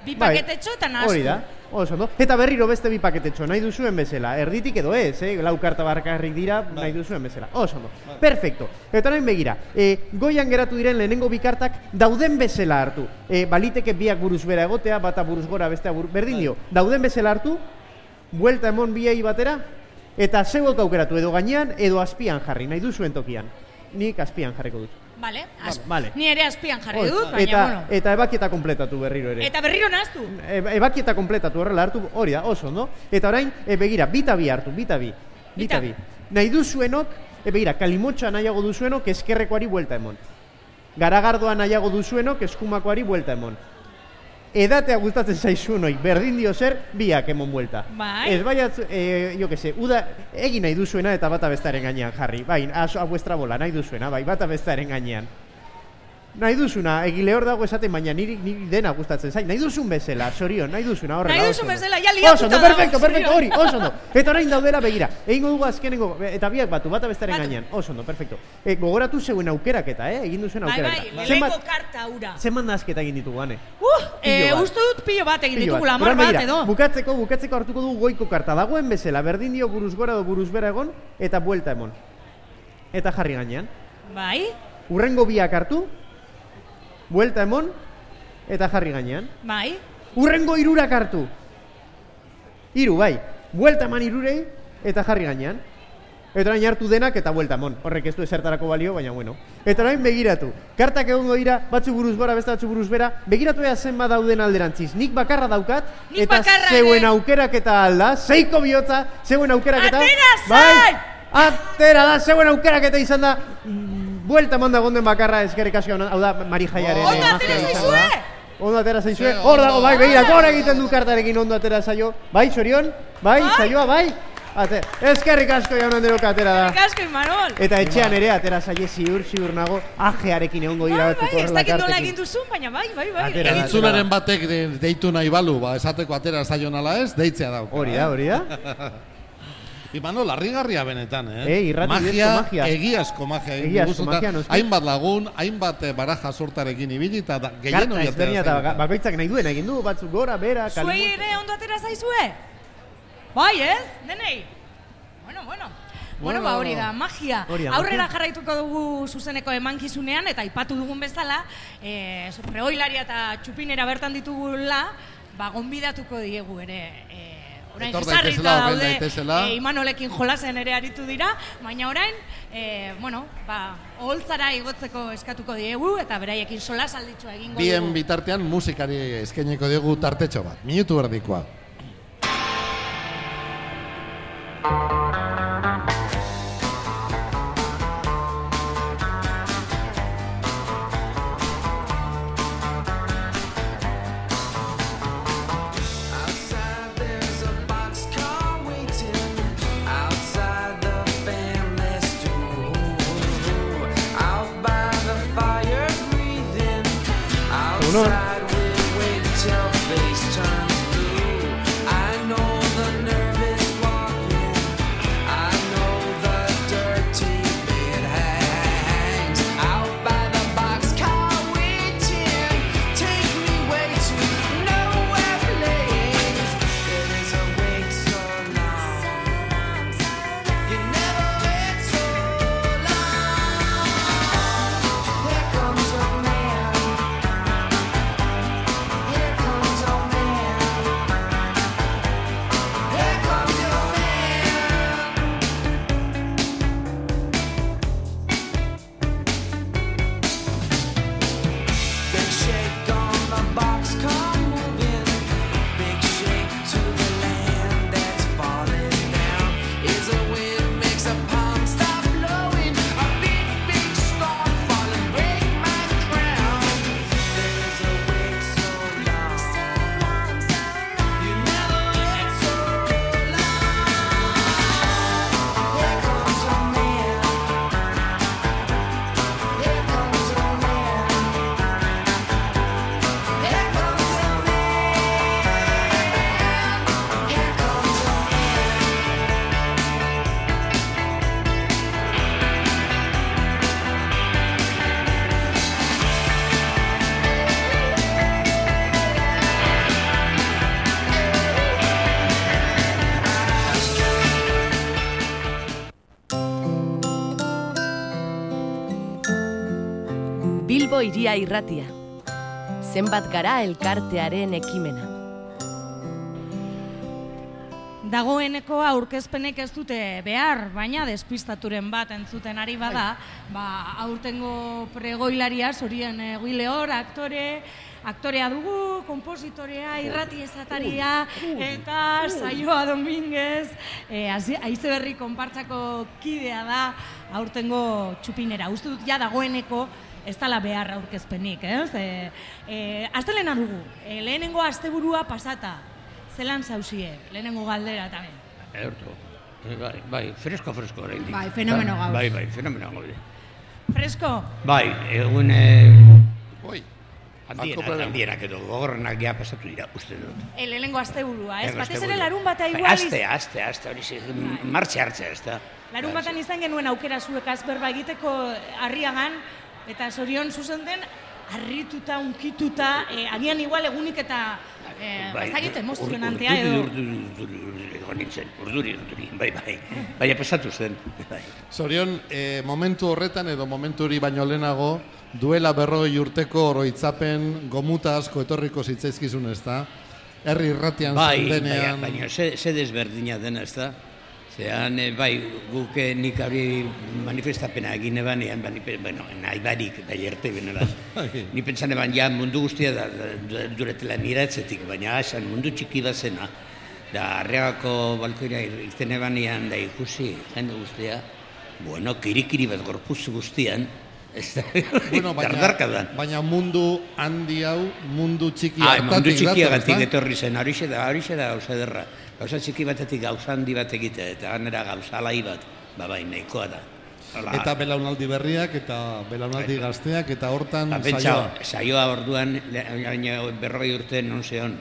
Bi bai. paketetxo eta nahastu. hori da. Oso, no? Eta berriro beste bi paketetxo, nahi duzuen bezala. Erditik edo ez, eh? lau karta barkarrik dira, nahi duzuen bezala. Oso, no? Perfecto. Eta orain begira, e, goian geratu diren lehenengo bi kartak dauden bezala hartu. E, baliteke biak buruz bera egotea, bata buruz gora, bestea buruz, berdin dio. Dauden bezala hartu, buelta emon biei batera, eta zeuok aukeratu edo gainean edo azpian jarri, nahi duzuen tokian. Nik azpian jarriko dut. Vale, az, Vale. ni ere azpian jarri dut, baina, eta, bueno. eta ebakieta kompletatu berriro ere. Eta berriro nahaztu. E, ebakieta kompletatu horrela hartu, hori da, oso, no? Eta orain, e, begira, bita bi hartu, bita bi, bita bi. Nahi duzuenok, e, begira, kalimotxa nahiago duzuenok eskerrekoari buelta emon. Garagardoa nahiago duzuenok eskumakoari buelta emon. Edatea gustatzen zaizunoi, berdin dio zer, biak emon buelta. Bai. Ez baiat, e, jo que se, uda, egin nahi duzuena eta bata bestaren gainean jarri. Bai, a, a vuestra bola, nahi duzuena, bai, bata bestaren gainean. Nahi duzuna, egile hor dago esaten, baina niri, niri dena gustatzen zain. Nahi duzun bezala, sorion, nahi duzuna horrela. Nahi duzun bezala, ja liatuta Oso dago, perfecto, perfecto, hori, oso ondo. Eta orain daudela begira. Egingo dugu azkenengo, eta biak batu, bata bestaren gainean. Oso ondo, perfecto. E, gogoratu zeuen aukeraketa, eh? Egin duzuen Bai, aukeraketa. bai, lehenengo karta ura. zenbat nazketa egin ditugu, ane? Uh, bat. uste dut pilo bat egin Pilo ditugula, bat. edo. Bukatzeko, bukatzeko hartuko dugu goiko karta. Dagoen bezala, berdin dio buruz gora edo buruz bera egon, eta buelta emon. Eta jarri gainean. Bai, Urrengo biak hartu, buelta emon, eta jarri gainean. bai. Urrengo irurak hartu. Hiru bai. Buelta eman irurei, eta jarri gainean. Eta orain hartu denak eta buelta emon. Horrek ez du esertarako balio, baina bueno. Eta orain begiratu. Kartak egongo dira, batzu buruz gora, beste batzu buruz bera. Begiratu ea zenba dauden alderantziz. Nik bakarra daukat, Nik eta bakarra zeuen ere. aukeraketa alda, zeiko bihotza, zeuen aukeraketa. Atera Bai, zai! Atera da, zeuen aukeraketa izan da. Buelta manda gonden bakarra eskerrik asko, hau da Mari Jaiaren Ondo eh, atera magia izango da. zaizue! Ondo atera zaizue. Hor dago, bai, bai, begira, bai, gora bai. egiten du kartarekin ondo atera zaio. Bai, Sorion? Bai, saioa, bai? Ate, eskerrik asko jaun androk atera da. Kasko, Imanol! Eta etxean ere atera zaie ziur, ziur nago, ajearekin egongo dira Bai, batzuk bai, ez dakit nola egin duzun, baina bai, bai, bai. Atera, Entzunaren batek de, deitu nahi balu, ba, esateko atera zaion ala ez, deitzea dauka. Hori da, hori da. Imanol, larrigarria benetan, eh? Eh, irrati magia, magia. egiazko magia. Egiazko magia, noski. Hainbat lagun, hainbat eh, baraja sortarekin ibili, eta gehien hori ezberdina eta ba- bakoitzak nahi duen egin du, batzuk gora, bera, Zuei kalimu. ere ondo atera zaizue? Bai, ez? Denei? Bueno, bueno. Bueno, ba hori da, magia. Hori da, Aurrera magia. jarraituko dugu zuzeneko emankizunean, eta aipatu dugun bezala, e, pregoilaria eta txupinera bertan ditugula, ba, gonbidatuko diegu ere, e, orain open daude, daitezela. e, Imanolekin jolasen ere aritu dira, baina orain, e, bueno, ba, oholtzara igotzeko eskatuko diegu, eta beraiekin solas alditxua egingo Bien dugu. bitartean musikari eskaineko diogu tartetxo bat, minutu erdikoa. uno. Irratia. Zenbat gara elkartearen ekimena. Dagoeneko aurkezpenek ez dute behar, baina despistaturen bat entzuten ari bada, ba, aurtengo pregoilaria, zorien egileor, aktore, aktorea dugu, kompositorea, irrati ezataria, eta saioa Dominguez, e, aize berri konpartzako kidea da, aurtengo txupinera. Uste dut ja dagoeneko ez dala behar aurkezpenik, ez? E, e, astelena dugu, e, lehenengo asteburua pasata, zelan zauzie, lehenengo galdera eta ben. Erto. Bai, bai, fresko, fresko oraindik. Bai, fenomeno gaur. Bai, bai, fenomeno gaude. Fresko, Bai, egun eh Oi. handienak, handienak edo gogorrenak ja pasatu dira, uste dut. e, lehenengo asteburua, ez? Batez ere larun bata Bai, igual... Aste, aste, aste, hori ze, martxe hartzea, ez da. Larun batan izan genuen aukera zuek azberba egiteko harriagan, eta zorion zuzen den, harrituta, unkituta, e, agian igual egunik eta e, Bai, ur- emozionantea edo... Urduri, urduri, urduri, egon nintzen, urduri, urduri, bai, bai. Baina pasatu zen, bai. Zorion, eh, momentu horretan edo momentu hori baino lehenago, duela berroi urteko oroitzapen gomuta asko etorriko zitzaizkizun ez da? Herri irratian Bai, zaudenean... baina, baina ze, ze desberdina dena, ez da? Zean, eh, bai, guk eh, nik hori manifestapena egin ebanean, bani, bueno, nahi barik, bai erte beneran. Ni pentsan eban, ja, mundu guztia da, da, da duretela niratzetik, baina asan mundu txiki bat zena. Da, arreagako balkoira irten ebanean, da ikusi, jende guztia, bueno, kirikiri bat gorpuz guztian, Ez da, Bueno, baina, baina mundu handi hau, mundu txiki Ah, mundu hartatik dator, ezta? etorri zen, horixe da, horixe da gauza ederra. Gauza txiki batetik gauza handi bat egitea, eta ganera gauza alai bat, ba bai, nahikoa da. Hala, Eta belaunaldi berriak, eta belaunaldi gazteak, eta hortan ba, pentsa, saioa. saioa orduan, baina berrogei urte non zeon.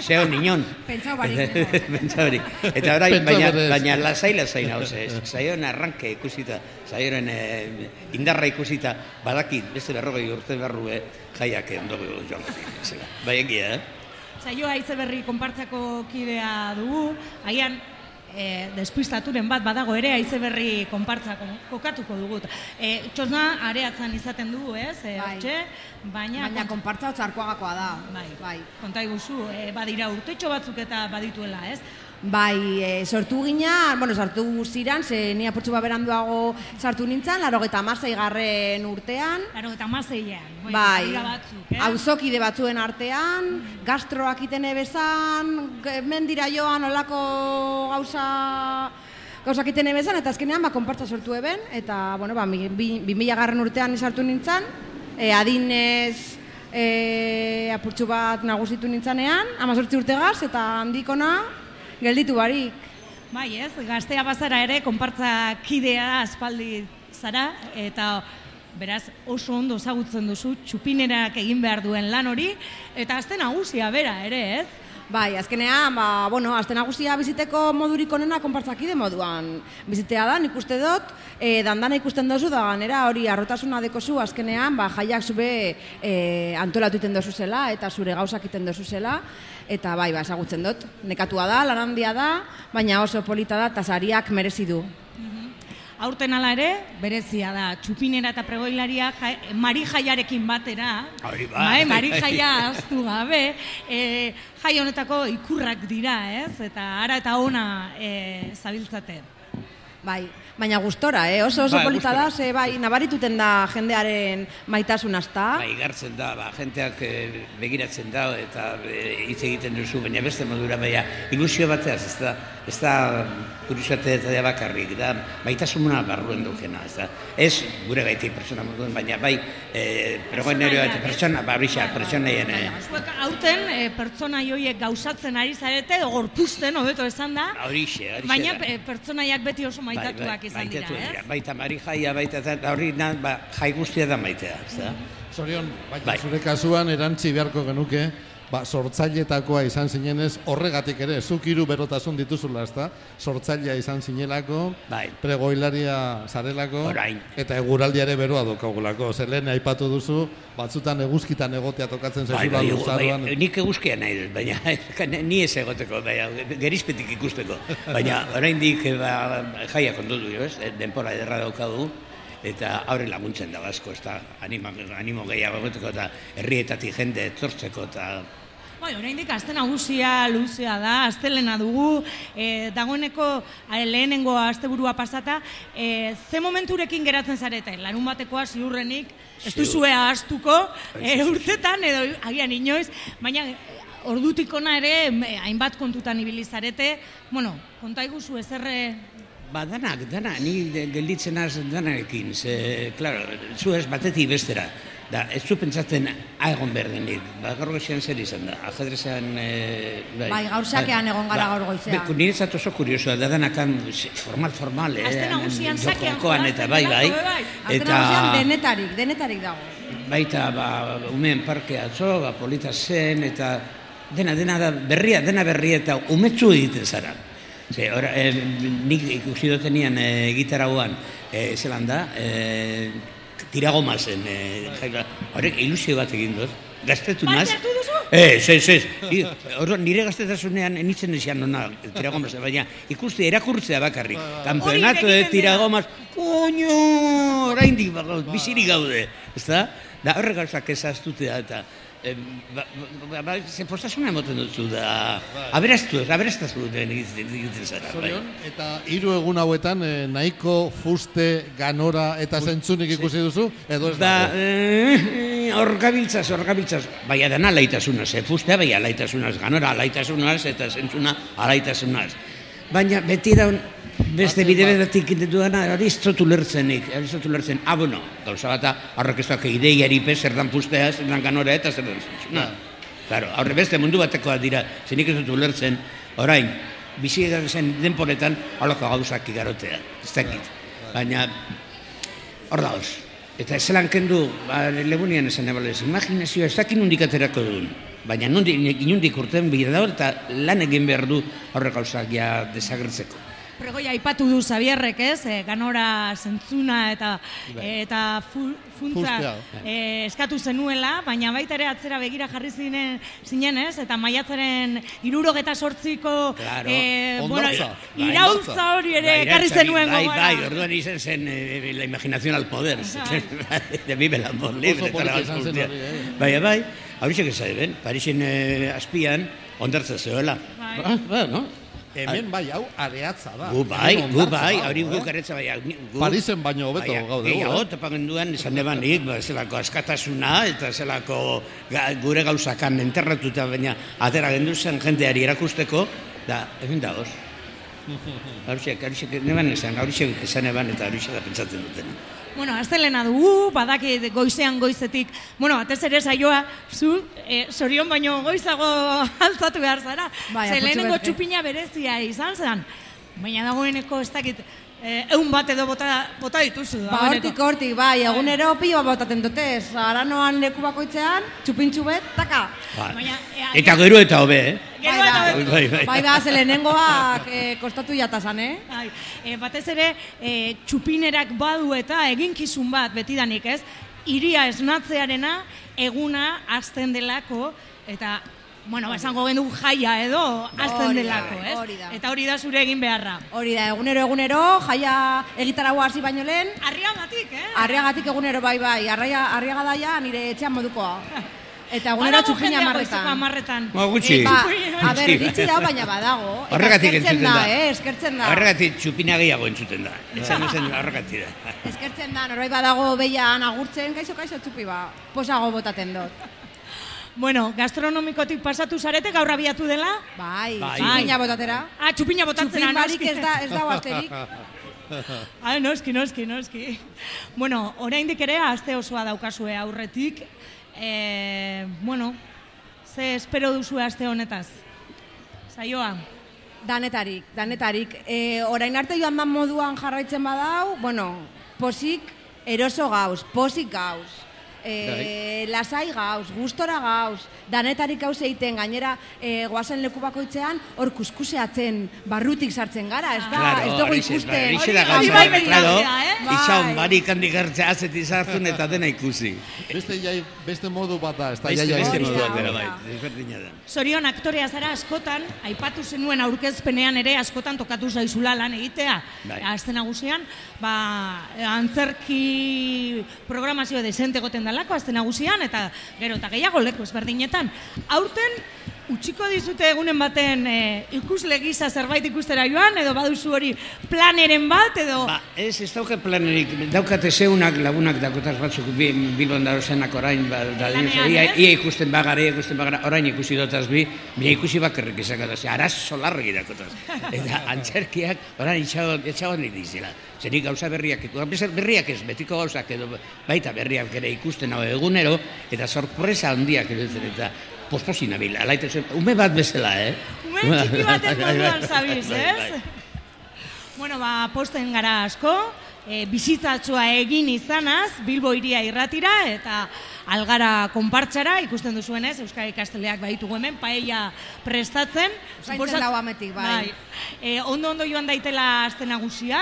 Zeon inon. Pentsau barik. Pentsa barik. Eta orain, Pentsa baina, baina lasai lasai nauze, saioen arranke ikusita, saioen eh, indarra ikusita, badakit, beste berrogei urte barrue jaiak ondo joan. zela. Bai egia, eh? Saioa aize berri konpartzako kidea dugu, agian e, despistaturen bat badago ere aize berri konpartzako kokatuko dugu. E, txosna areatzen izaten dugu, ez? E, Bai. hortxe, baina, Baina konpartza da. Bai, bai. konta iguzu, e, badira urtetxo batzuk eta badituela, ez? Bai, e, sortu gina, bueno, sartu ziran, ze ni apurtxu beranduago sartu nintzen, laro eta garren urtean. Laro eta maseian, Bai, badira batzuk, eh? auzokide batzuen artean, gastroak itene bezan, mendira joan olako gauza gauzak itene bezan, eta azkenean ba, konpartza sortu eben, eta, bueno, ba, mi- bi, bi mila garren urtean sartu nintzen, e, adinez e, apurtxu bat nagusitu nintzanean, amazortzi urtegaz, eta handikona gelditu barik. Bai, ez, gaztea bazara ere, konpartza kidea aspaldi zara, eta beraz oso ondo ezagutzen duzu txupinerak egin behar duen lan hori, eta azte nagusia bera ere, ez? Bai, azkenean, ba, bueno, azte nagusia biziteko modurik onena konpartzakide moduan. Bizitea da, nik uste dut, e, dandana ikusten dozu da, ganera hori arrotasuna dekozu azkenean, ba, jaiak zube e, antolatu iten dozu zela, eta zure gauzak iten dozu zela, eta bai, ba, ezagutzen dut. Nekatua da, lan handia da, baina oso polita da, eta sariak merezi du. Aurten ala ere, berezia da, txupinera eta pregoilaria jai, mari jaiarekin batera, Hori bai. bai, mari jaia aztu gabe, e, jai honetako ikurrak dira, ez? Eta ara eta ona e, zabiltzate. Bai, baina gustora, eh? oso oso Bai, polita da, ze bai, nabarituten da jendearen maitasun azta. Bai, gartzen da, ba, jenteak eh, begiratzen da eta eh, hitz egiten duzu, baina beste modura, baina ilusio bateaz, ez da, ez da kuriosate eta da bakarrik, da maitasuna barruen dukena, ez da. Ez gure gaitik pertsona moduen, baina bai, eh, pregoineroa eta pertsona, ba, horixa, pertsoneien, eh, Zuek aurten e, pertsona joiek gauzatzen ari zarete, edo gorpuzten, hobeto esan da, horixe, horixe baina da. e, pertsonaiak beti oso maitatuak izan dira, ez? dira, Baita mari jaia, baita eta hori ba, jai guztia da maitea, ez da. Zorion, baina Bai. zure kasuan erantzi beharko genuke, ba, sortzailetakoa izan zinenez, horregatik ere, zuk hiru berotasun dituzula, ezta? Sortzailea izan zinelako, bai. pregoilaria zarelako, Orain. eta eguraldia ere beroa daukagulako. Zer lehen aipatu duzu, batzutan eguzkitan egotea tokatzen Bai, zaizula bai, luzaroan. bai, nik eguzkia nahi dut, baina ni ez egoteko, baina gerizpetik ikusteko. Baina oraindik ba, jaiak ondo du, ez? Eh, Denpora ederra daukagu eta aurre laguntzen da asko, ez da, anima, animo gehiago egoteko eta herrietatik jende etortzeko eta Bai, oraindik aste nagusia luzea da, astelena dugu, e, dagoeneko lehenengo asteburua pasata, e, ze momenturekin geratzen zarete, larun batekoa ziurrenik, ez duzue ahaztuko, e, urtetan edo agian inoiz, baina ordutik ona ere hainbat kontutan ibili zarete, bueno, konta iguzu ezerre Ba, danak, danak, ni gelditzen az danarekin, ze, klaro, zu ez batetik bestera. Da, ez zu pentsatzen aegon behar denik. Ba, gaur goizean zer izan da, ajedrezan... E, Bai, gaur sakean egon gara gaur goizean. Be, niretzat oso kuriosoa, da danakan formal, formal, eh? Aste nagusian sakean eta bai, bai. bai. Azken nagusian denetarik, denetarik dago. baita, ba, umeen parke atzo, ba, polita zen, eta dena, dena da berria, dena berria eta umetzu egiten zara. Ze, ora, eh, nik ikusi dutenian eh, gitarauan, eh, zelan da, eh, tiragoma zen, eh, jaila, horrek ilusio bat egin dut, gaztetu naz. Ez, ez, ez. Orduan, nire gaztetasunean enitzen ezian nona tiragoma zen, baina ikusti erakurtzea bakarrik. Kampeonato de dena. tiragomas, koño, oraindik bago, bizirik gaude, ezta? Da horrek gauzak ezaztutea eta em, ba, ba, ba, ze postasuna emoten dutzu da aberastu, aberastazu den egiten egiten zara. bai. Zorion, eta hiru egun hauetan eh, nahiko fuste, ganora eta zentzunik ikusi duzu, edo ez Da, dago? eh, hor gabiltzaz, hor gabiltzaz, bai adana alaitasunaz, eh, fustea bai alaitasunaz, ganora alaitasunaz eta zentzuna alaitasunaz. Baina beti daun Beste bide bedatik dut ulertzenik, hori ez dut ulertzen. Ah, bueno, gauza bat, horrek ez dut ideiari pe, zer dan pustea, zer dan kanora eta zer dan zentzuna. Claro, horre beste mundu batekoa dira, zenik ez dut ulertzen, orain, bizi zen denporetan, holako gauzak igarotea, ez dakit. Baina, hor dauz. Eta ez zelan kendu, ba, lebunian esan ebalez, imaginazioa ez dakin nondik aterako duen. Baina nondik, inundik urten bide dago eta lan egin behar du horrek gauzak ja desagertzeko. Pregoia aipatu du Xabierrek, ez? E, ganora zentzuna eta Bai. eta fu, funtza e, eskatu zenuela, baina baita ere atzera begira jarri zinen, zinen ez? Eta maiatzaren irurogeta sortziko Claro, e, bueno, iraultza hori ere Bai, ekarri zenuen Bai, gogora. bai, orduan izan zen eh, la imaginación al poder. de vive el amor libre. Bai, bai, horixe gezaiben, Parisen eh, azpian, ondartza zeoela. Bai. Ba, no? Hemen bai, hau areatza da. Gu bai, Hemen gu bai, hori eh? guk aretza bai. Gu, Parisen baino hobeto gaude. Gehiago, eh? topagen duen, esan ebanik, ba, zelako askatasuna, eta zelako gure gauzakan enterratuta, baina atera gendu zen jendeari erakusteko, da, egin dagoz. Horixe, horixe, neban esan, horixe esan eban, eta horixe da pentsatzen duten. Bueno, astelena dugu, badaki goizean goizetik, bueno, batez ere saioa, zu, e, sorion baino goizago altzatu behar zara. Bai, Ze apurtxo lehenengo txupina berezia izan zen. Baina dagoeneko ez dakit, e, eun bat edo bota, bota dituzu. Ba, hortik, hortik, bai, egunero pilo botaten dute, aranoan leku bakoitzean, txupintxu bet, taka. Ba. Eta gero eta hobe, eh? Bai, Bai, bai, bai, bai. bai, ba, ze lehenengoak eh, kostatu jatazan, eh? Bai, e, batez ere, e, txupinerak badu eta eginkizun bat betidanik, ez? Iria esnatzearena eguna hasten delako, eta, bueno, ba, esango gendu jaia edo da, delako, ez? hori da. Eta hori da zure egin beharra. Hori da, egunero egunero, jaia egitaragoa hasi baino lehen. Arriagatik, eh? Arriagatik egunero, bai, bai, arraia, arriaga daia nire etxean modukoa. Eta egunero Badago txupina marretan. hamarretan. Ba, gutxi. Ba, a ber, gitxi da, baina badago. Horregatik entzuten da. eh, eskertzen da. Horregatik txupina gehiago entzuten da. Esan ezen horregatik da. Eskertzen da, norbait badago behian agurtzen, kaixo, kaixo, txupi ba, posago botaten dut. Bueno, gastronomikotik pasatu zarete gaur abiatu dela? Bai, Bai. txupina botatera. Ah, txupina botatzera, Txupin barik noski. ez da, ez dago asterik. Ah, noski, noski, noski. Bueno, oraindik ere aste osoa daukazue aurretik. E, bueno, ze espero duzue aste honetaz? Saioa? Danetarik, danetarik. E, orain arte joan dan moduan jarraitzen badau, bueno, posik eroso gauz, posik gauz. E, lasai gauz, gustora gauz, danetarik gauz egiten, gainera e, goazen leku bakoitzean, hor kuskuseatzen, barrutik sartzen gara, ez da, Claro, ez dugu ikusten. bai, horixe da Hori gauza, bai claro, eh? Itxaun barik handik hartzea azetik sartzen eta dena ikusi. Beste, jai, beste modu bat da, ez da jaia beste izan. modu bai, desberdina da. Zorion aktorea zara askotan, aipatu zenuen aurkezpenean ere askotan tokatu zaizula lan egitea. Bai. Aste nagusian, ba, antzerki programazio desente goten dalako aste nagusian eta gero eta gehiago leku ezberdinetan. Aurten utziko dizute egunen baten e, ikusle gisa zerbait ikustera joan edo baduzu hori planeren bat edo? Ba, ez, ez dauka planerik, daukate zeunak lagunak dakotaz batzuk bi, bilbon darozenak orain, ba, da, Lanean, ia, ia ikusten bagara, ia ikusten bagara, orain ikusi dotaz bi, bina ikusi bakarrik ze araz solarri dakotaz. Eta antzerkiak, orain itxago, itxago nire dizela. Zerik gauza berriak, berriak ez, betiko gauzak edo baita berriak ere ikusten hau egunero, eta sorpresa handiak eruditzen, eta posposi nabil, alaite zen, ume bat bezala, eh? Ume txiki baten Bai, bai, moduan bai, zabiz, bai, ez? bai. Bueno, ba, posten gara asko, e, bizitzatxoa egin izanaz, Bilbo iria irratira, eta algara konpartxara, ikusten duzuenez, Euskal Ikasteleak baitugu hemen, paella prestatzen. Zaintzen dago ametik, bai. E, ondo ondo joan daitela aste nagusia,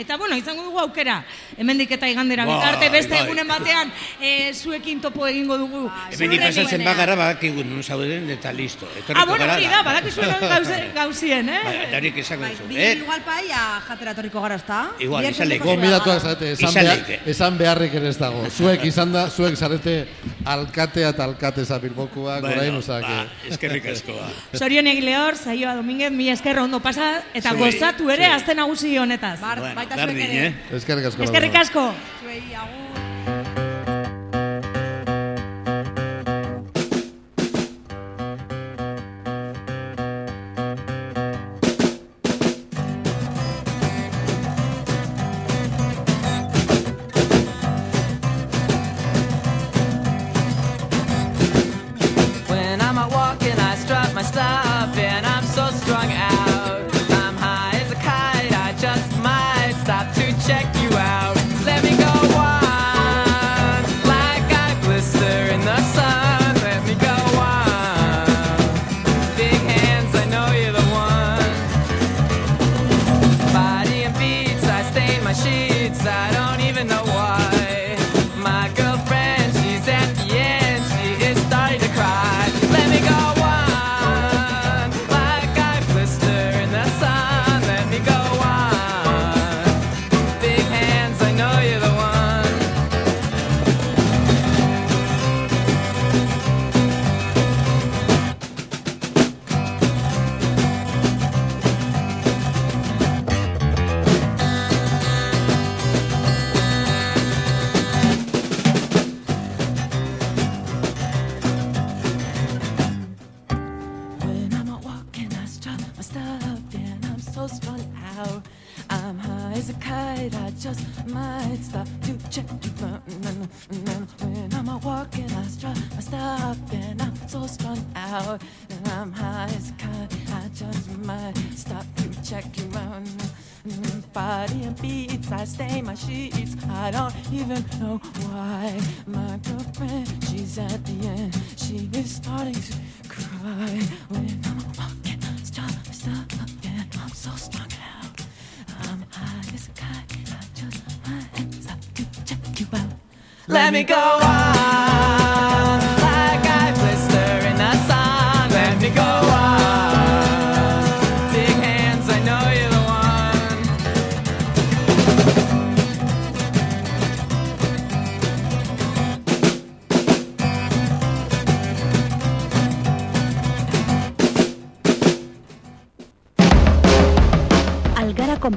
eta bueno, izango dugu aukera, hemendik eta igandera Bai, bitarte beste bai. egunen batean e, zuekin topo egingo dugu. Hemen pasatzen bagara badakigu non zauden eta listo. Ah, bueno, gara, hori da, badakizu gauze, gauzien, eh? Bai, darik esango duzu. Bi Eh, igual paia jatera torriko gara, ezta? Igual. Gonbidatuak gara. zarete, esan, behar, leike. esan beharrik ere ez dago. Zuek izan da, zuek zarete alkatea eta alkateza bilbokuak, Bueno, orain, osea, ba, que- eskerrik asko, ba. Zorion egilehor, saioa Dominguez, mi esker ondo pasa, eta gozatu ere zuei. azte nagusi honetaz. Bar, Berdin, zuek ere. eh? Eskerrik asko. Eskerrik asko. Zuei, agur. Body and beats, I stain my sheets. I don't even know why. My girlfriend, she's at the end. She is starting to cry when I'm walking. Stop, stop, and I'm so strung out. I'm high as a kite. I just might stop to check you out. Let me go on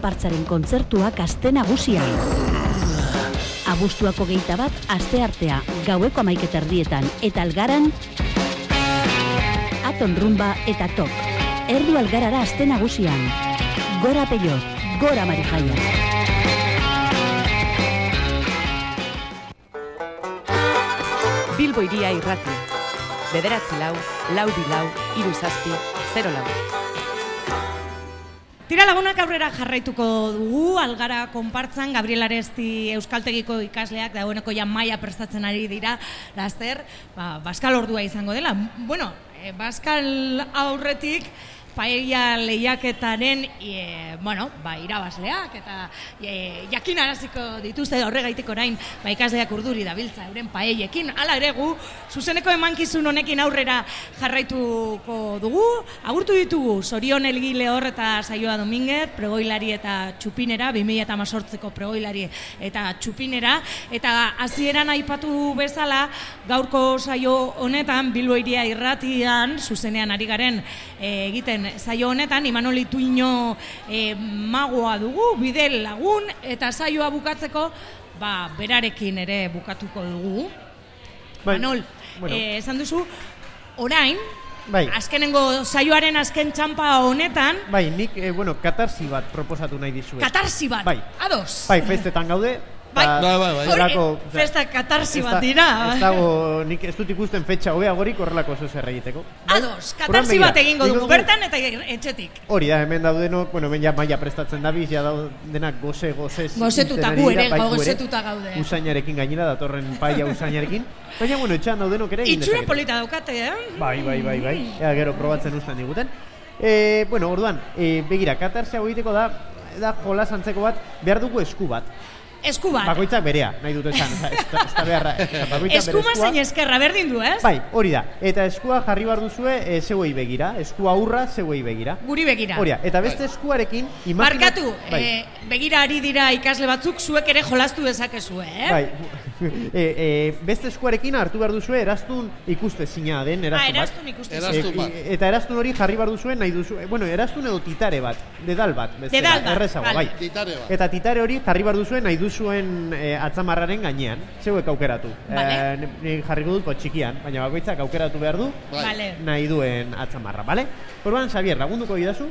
konpartzaren kontzertuak aste nagusian. Abuztuako geita bat, aste artea, gaueko amaiketa erdietan, eta algaran, aton rumba eta tok. Erdu algarara aste nagusian. Gora peiot, gora marijaia. Bilbo iria irratia. Bederatzi lau, lau bi lau, zero lau. Tira lagunak aurrera jarraituko dugu, algara konpartzan, Gabriel Aresti Euskaltegiko ikasleak dagoeneko ja maia prestatzen ari dira, laster, ba, Baskal ordua izango dela. Bueno, e, Baskal aurretik, paella lehiaketaren e, bueno, ba, irabazleak eta e, jakin araziko dituzte horregaitik orain ba, ikasleak urduri dabiltza euren paellekin. Hala ere gu, zuzeneko emankizun honekin aurrera jarraituko dugu. Agurtu ditugu, Sorion Elgile hor eta Saioa Dominguez, pregoilari eta txupinera, 2018ko pregoilari eta txupinera. Eta hasieran aipatu bezala, gaurko saio honetan, Bilbo iria irratian, zuzenean ari garen e, egiten saio honetan, Imanol Ituino e, magoa dugu, bide lagun, eta saioa bukatzeko, ba, berarekin ere bukatuko dugu. Bai, Manol, bueno. eh, esan duzu, orain, Bai. azkenengo saioaren azken txampa honetan, Bai, nik, eh, bueno, katarsi bat proposatu nahi dizuet. katarsi bat, Bai. ados. Bai, festetan gaude. Bai. eta Bai, bai, bai. eh, festa katarsi bat dira. Ez dago, nik ez dut ikusten fetxa hobeagorik horrelako oso zer egiteko. Ados, Orduan katarsi bat egingo dugu, bertan eta etxetik. Hori da, hemen daudenok, bueno, hemen ja maia prestatzen dabiz, ja daudenak goze, goze. Gozetuta, gu ere, bai, gozetuta gaude. Usainarekin gainera, datorren paia usainarekin. Baina, bueno, etxean daudenok ere Itxura polita daukate, eh? Bai, bai, bai, bai. Ea gero probatzen uzten diguten. E, bueno, orduan, e, begira, katarsia egiteko da, da jolas antzeko bat, behar dugu esku bat. Esku bat. Bakoitzak berea, nahi dut esan, ez, da- ez da beharra. bere Eskuma zein eskerra, berdin du, ez? Bai, hori da. Eta eskua jarri bar duzue e, zeuei begira, eskua aurra zeuei begira. Guri begira. Hori da, eta beste eskuarekin imagina- Barkatu, bai. eh, begira ari dira ikasle batzuk, zuek ere jolastu dezakezu, eh? Bai, e, e, beste eskuarekin hartu behar duzue eraztun ikuste zina den eraztun Ah, bat. eraztun ikustezina. Eraztun E, bat. e, eta eraztun hori jarri behar duzue nahi duzu, e, bueno, eraztun edo titare bat, dedal bat, bestela, Dedal bat, errezago, vale. bai. Titare bat. Eta titare hori jarri behar duzue nahi duzuen e, atzamarraren gainean, zeuek aukeratu. Vale. E, ni- jarriko dut po, txikian, baina bakoitzak aukeratu behar du. Vale. nahi duen atzamarra, bale? Orduan, Xavier, lagunduko idazu,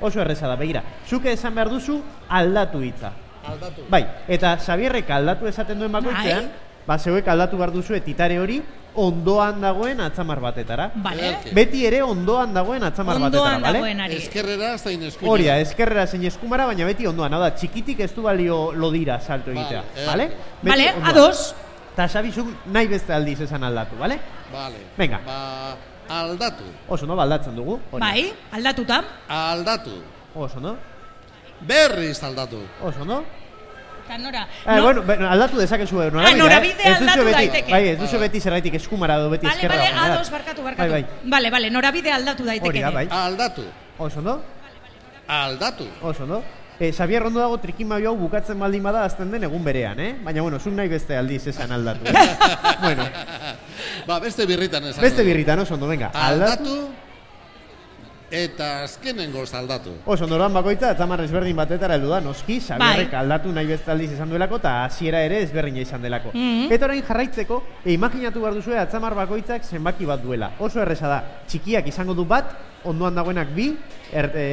oso erreza da, begira. Zuke esan behar duzu aldatu hitza. Aldatu. Bai, eta Xabierrek aldatu esaten duen bakoitzean, ba zeuek aldatu behar duzue titare hori ondoan dagoen atzamar batetara. Vale. Beti ere ondoan dagoen atzamar Ondoan batetara, bale? Eskerrera zein eskuina. Hori da, eskerrera zein eskumara, baina beti ondoan. Hau da, txikitik ez du balio lodira salto egitea, Vale, ederki. Beti Vale, ondoan. ados. Ta Xabizuk nahi beste aldiz esan aldatu, bale? Vale. Venga. Ba, aldatu. Oso, no, baldatzen dugu. Hori. Bai, aldatuta. Aldatu. Oso, no? Berriz aldatu. Oso, no? Eta nora. Eh, no- bueno, aldatu dezakezu norabidea. Ah, norabidea Ez duzu aldatu beti, daiteke. Bai, ez duzu beti zerraitik eskumara edo beti Vale, eskerra. vale, baina da. ados, barkatu, barkatu. Bai, bai. Vale, vale, norabide aldatu daiteke. Hori da, bai. Aldatu. Oso, no? Aldatu. Oso, no? E, Xabier Rondo dago trikimabio hau bukatzen baldin bada azten den egun berean, eh? Baina, bueno, zuk nahi beste aldiz esan aldatu. eh? bueno, Ba, beste birritan esan. beste birritan, oso ondo, venga. Aldatu. Eta azkenengo aldatu. Oso ondo, orduan bakoitza, atzamar ezberdin batetara heldu da, noski, Xabierrek Bai. aldatu nahi beste aldiz esan duelako, eta hasiera ere ezberdina izan delako. Mhm. Eta orain jarraitzeko, e, imaginatu behar duzue atzamar bakoitzak zenbaki bat duela. Oso erresa da, txikiak izango du bat, ondoan dagoenak bi, er, e,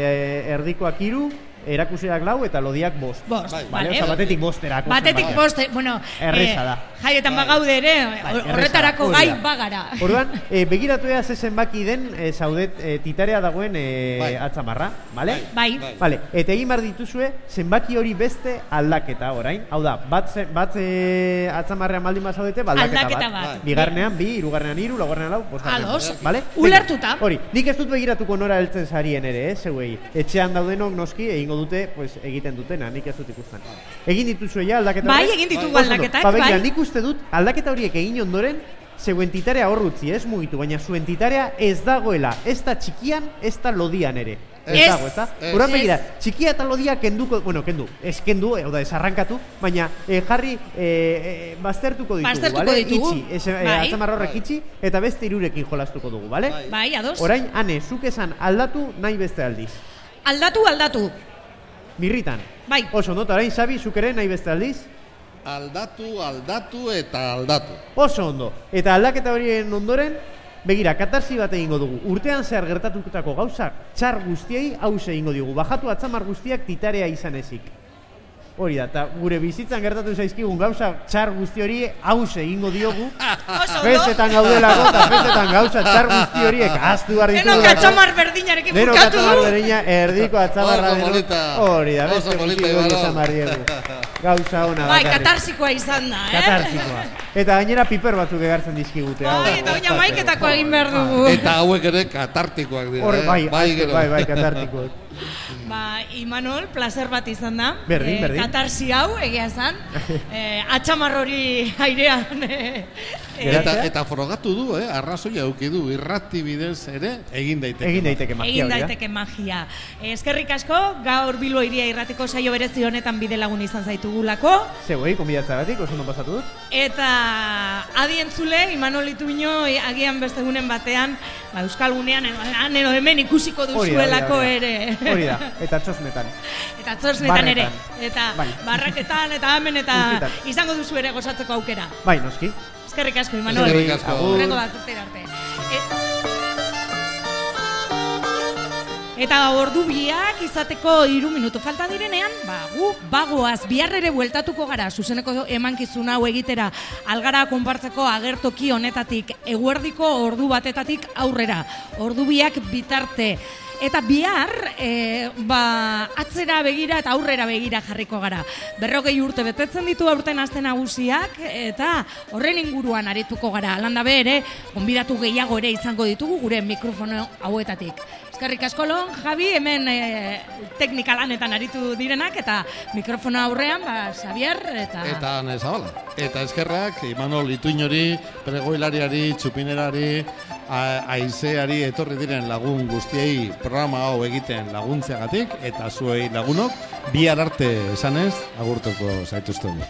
erdikoak hiru, erakusiak lau eta lodiak bost. Bost, Vale, vale. oza, batetik bostera. Batetik boste, bueno, Erreza da. jaietan bagaude ere, erreza horretarako da, gai bagara. Orduan, e, begiratu ea ze zenbaki den e, zaudet e, titarea dagoen e, Bai. atzamarra, bale? Bai. Vale, eta egin behar dituzue zenbaki hori beste aldaketa orain. Hau da, bat, bat e, atzamarrean baldin bazaudete, ba, aldaketa, Aldaketa bat. bat. Bigarnean bi, hirugarrean hiru, laugarrenean lau, bosgarrenean. Ados. Vale? Ulertuta. Hori, nik ez dut begiratuko nora heltzen sarien ere, eh, zeuei. Etxean daudenok noski egingo dute, pues egiten dutena, nik ez dut ikusten. Egin dituzue ja aldaketa Bai, egin ditugu aldaketak, Ba, bai. nik uste dut aldaketa horiek egin ondoren zeuen titarea hor utzi, ez mugitu, baina zuen titarea ez dagoela, ez da txikian, ez da lodian ere. Ez, Ez. dago, ez da? Horan begira, txikia eta lodia kenduko, bueno, kendu, ez kendu, eh, oda, ez arrankatu, baina eh, jarri eh, eh, baztertuko ditugu, Baztertuko bale? ditugu. Itxi, ez, eh, Bai. atzamarra horrek itxi, eta beste irurekin jolastuko dugu, bale? Bai, ados. Orain, ane, zuk esan aldatu nahi beste aldiz. Aldatu, aldatu. Birritan. Bai. Oso, ondo, eta orain, Xabi, zuk ere nahi beste aldiz? Aldatu, aldatu eta aldatu. Oso ondo. Eta aldaketa horien ondoren, begira, katarsi bat egingo dugu. Urtean zehar gertatutako gauzak, txar guztiei hause egingo diogu. Bajatu atzamar guztiak titarea izan ezik. Hori da, eta gure bizitzan gertatu zaizkigun gauza txar guzti hori hause egingo diogu. Oso Festetan gaudelako eta festetan gauza txar guzti horiek ahaztu behar Denok ditugulako. atxamar berdinarekin Denok bukatu atzamar du. berdina, erdiko atzamarra Oso denok. Hori da, beste guzti hori izan behar diegu. Gauza ona Bai, katarsikoa izan da, eh? Katarsikoa. Eta gainera piper batzuk egartzen dizkigute. Bai, eta oina maiketako egin behar dugu. Eta hauek ere katartikoak dira. Hor, eh? bai, bai, bai, bai, katartikoak. Ba, Imanol, placer bat izan da. Berdin, Eh, berdin. Katarsi hau, egia esan. eh, atxamar hori airean. Eh, Eta, eta frogatu du, eh? arrazoia eduki du, irrati bidez ere egin daiteke. Egin daiteke magia Egin da. daiteke magia. Eskerrik asko, gaur Bilbo iria irratiko saio berezi honetan bide lagun izan zaitugulako. Zeuei, konbidatzagatik, oso ondo pasatu dut. Eta adientzule, Imanol Ituño agian beste egunen batean, ba, Euskal Gunean, edo hemen ikusiko duzuelako ere. Hori da, eta txosnetan. Eta txosnetan ere. Eta Bai. barraketan eta hemen eta izango duzu ere gozatzeko aukera. Bai, noski. Eskerrik asko, Imanol. Eskerrik asko. Agur. Hurrengo bat urtera arte. E- Eta ordu biak izateko hiru minutu falta direnean, ba, gu bagoaz bihar ere bueltatuko gara zuzeneko emankizun hau egitera algara konpartzeko agertoki honetatik eguerdiko ordu batetatik aurrera. Ordu biak bitarte. Eta bihar, e, ba, atzera begira eta aurrera begira jarriko gara. Berrogei urte betetzen ditu aurten azten nagusiak eta horren inguruan arituko gara. Alanda be ere, gonbidatu gehiago ere izango ditugu gure mikrofono hauetatik. Eskerrik asko lon, Javi, hemen e, teknika lanetan aritu direnak eta mikrofono aurrean, ba, Xavier eta... Eta nezabala. Eta eskerrak, Imanol Ituñori, pregoilariari, txupinerari, aizeari etorri diren lagun guztiei programa hau egiten laguntzeagatik, eta zuei lagunok, bihar arte esanez, agurtuko zaituzten.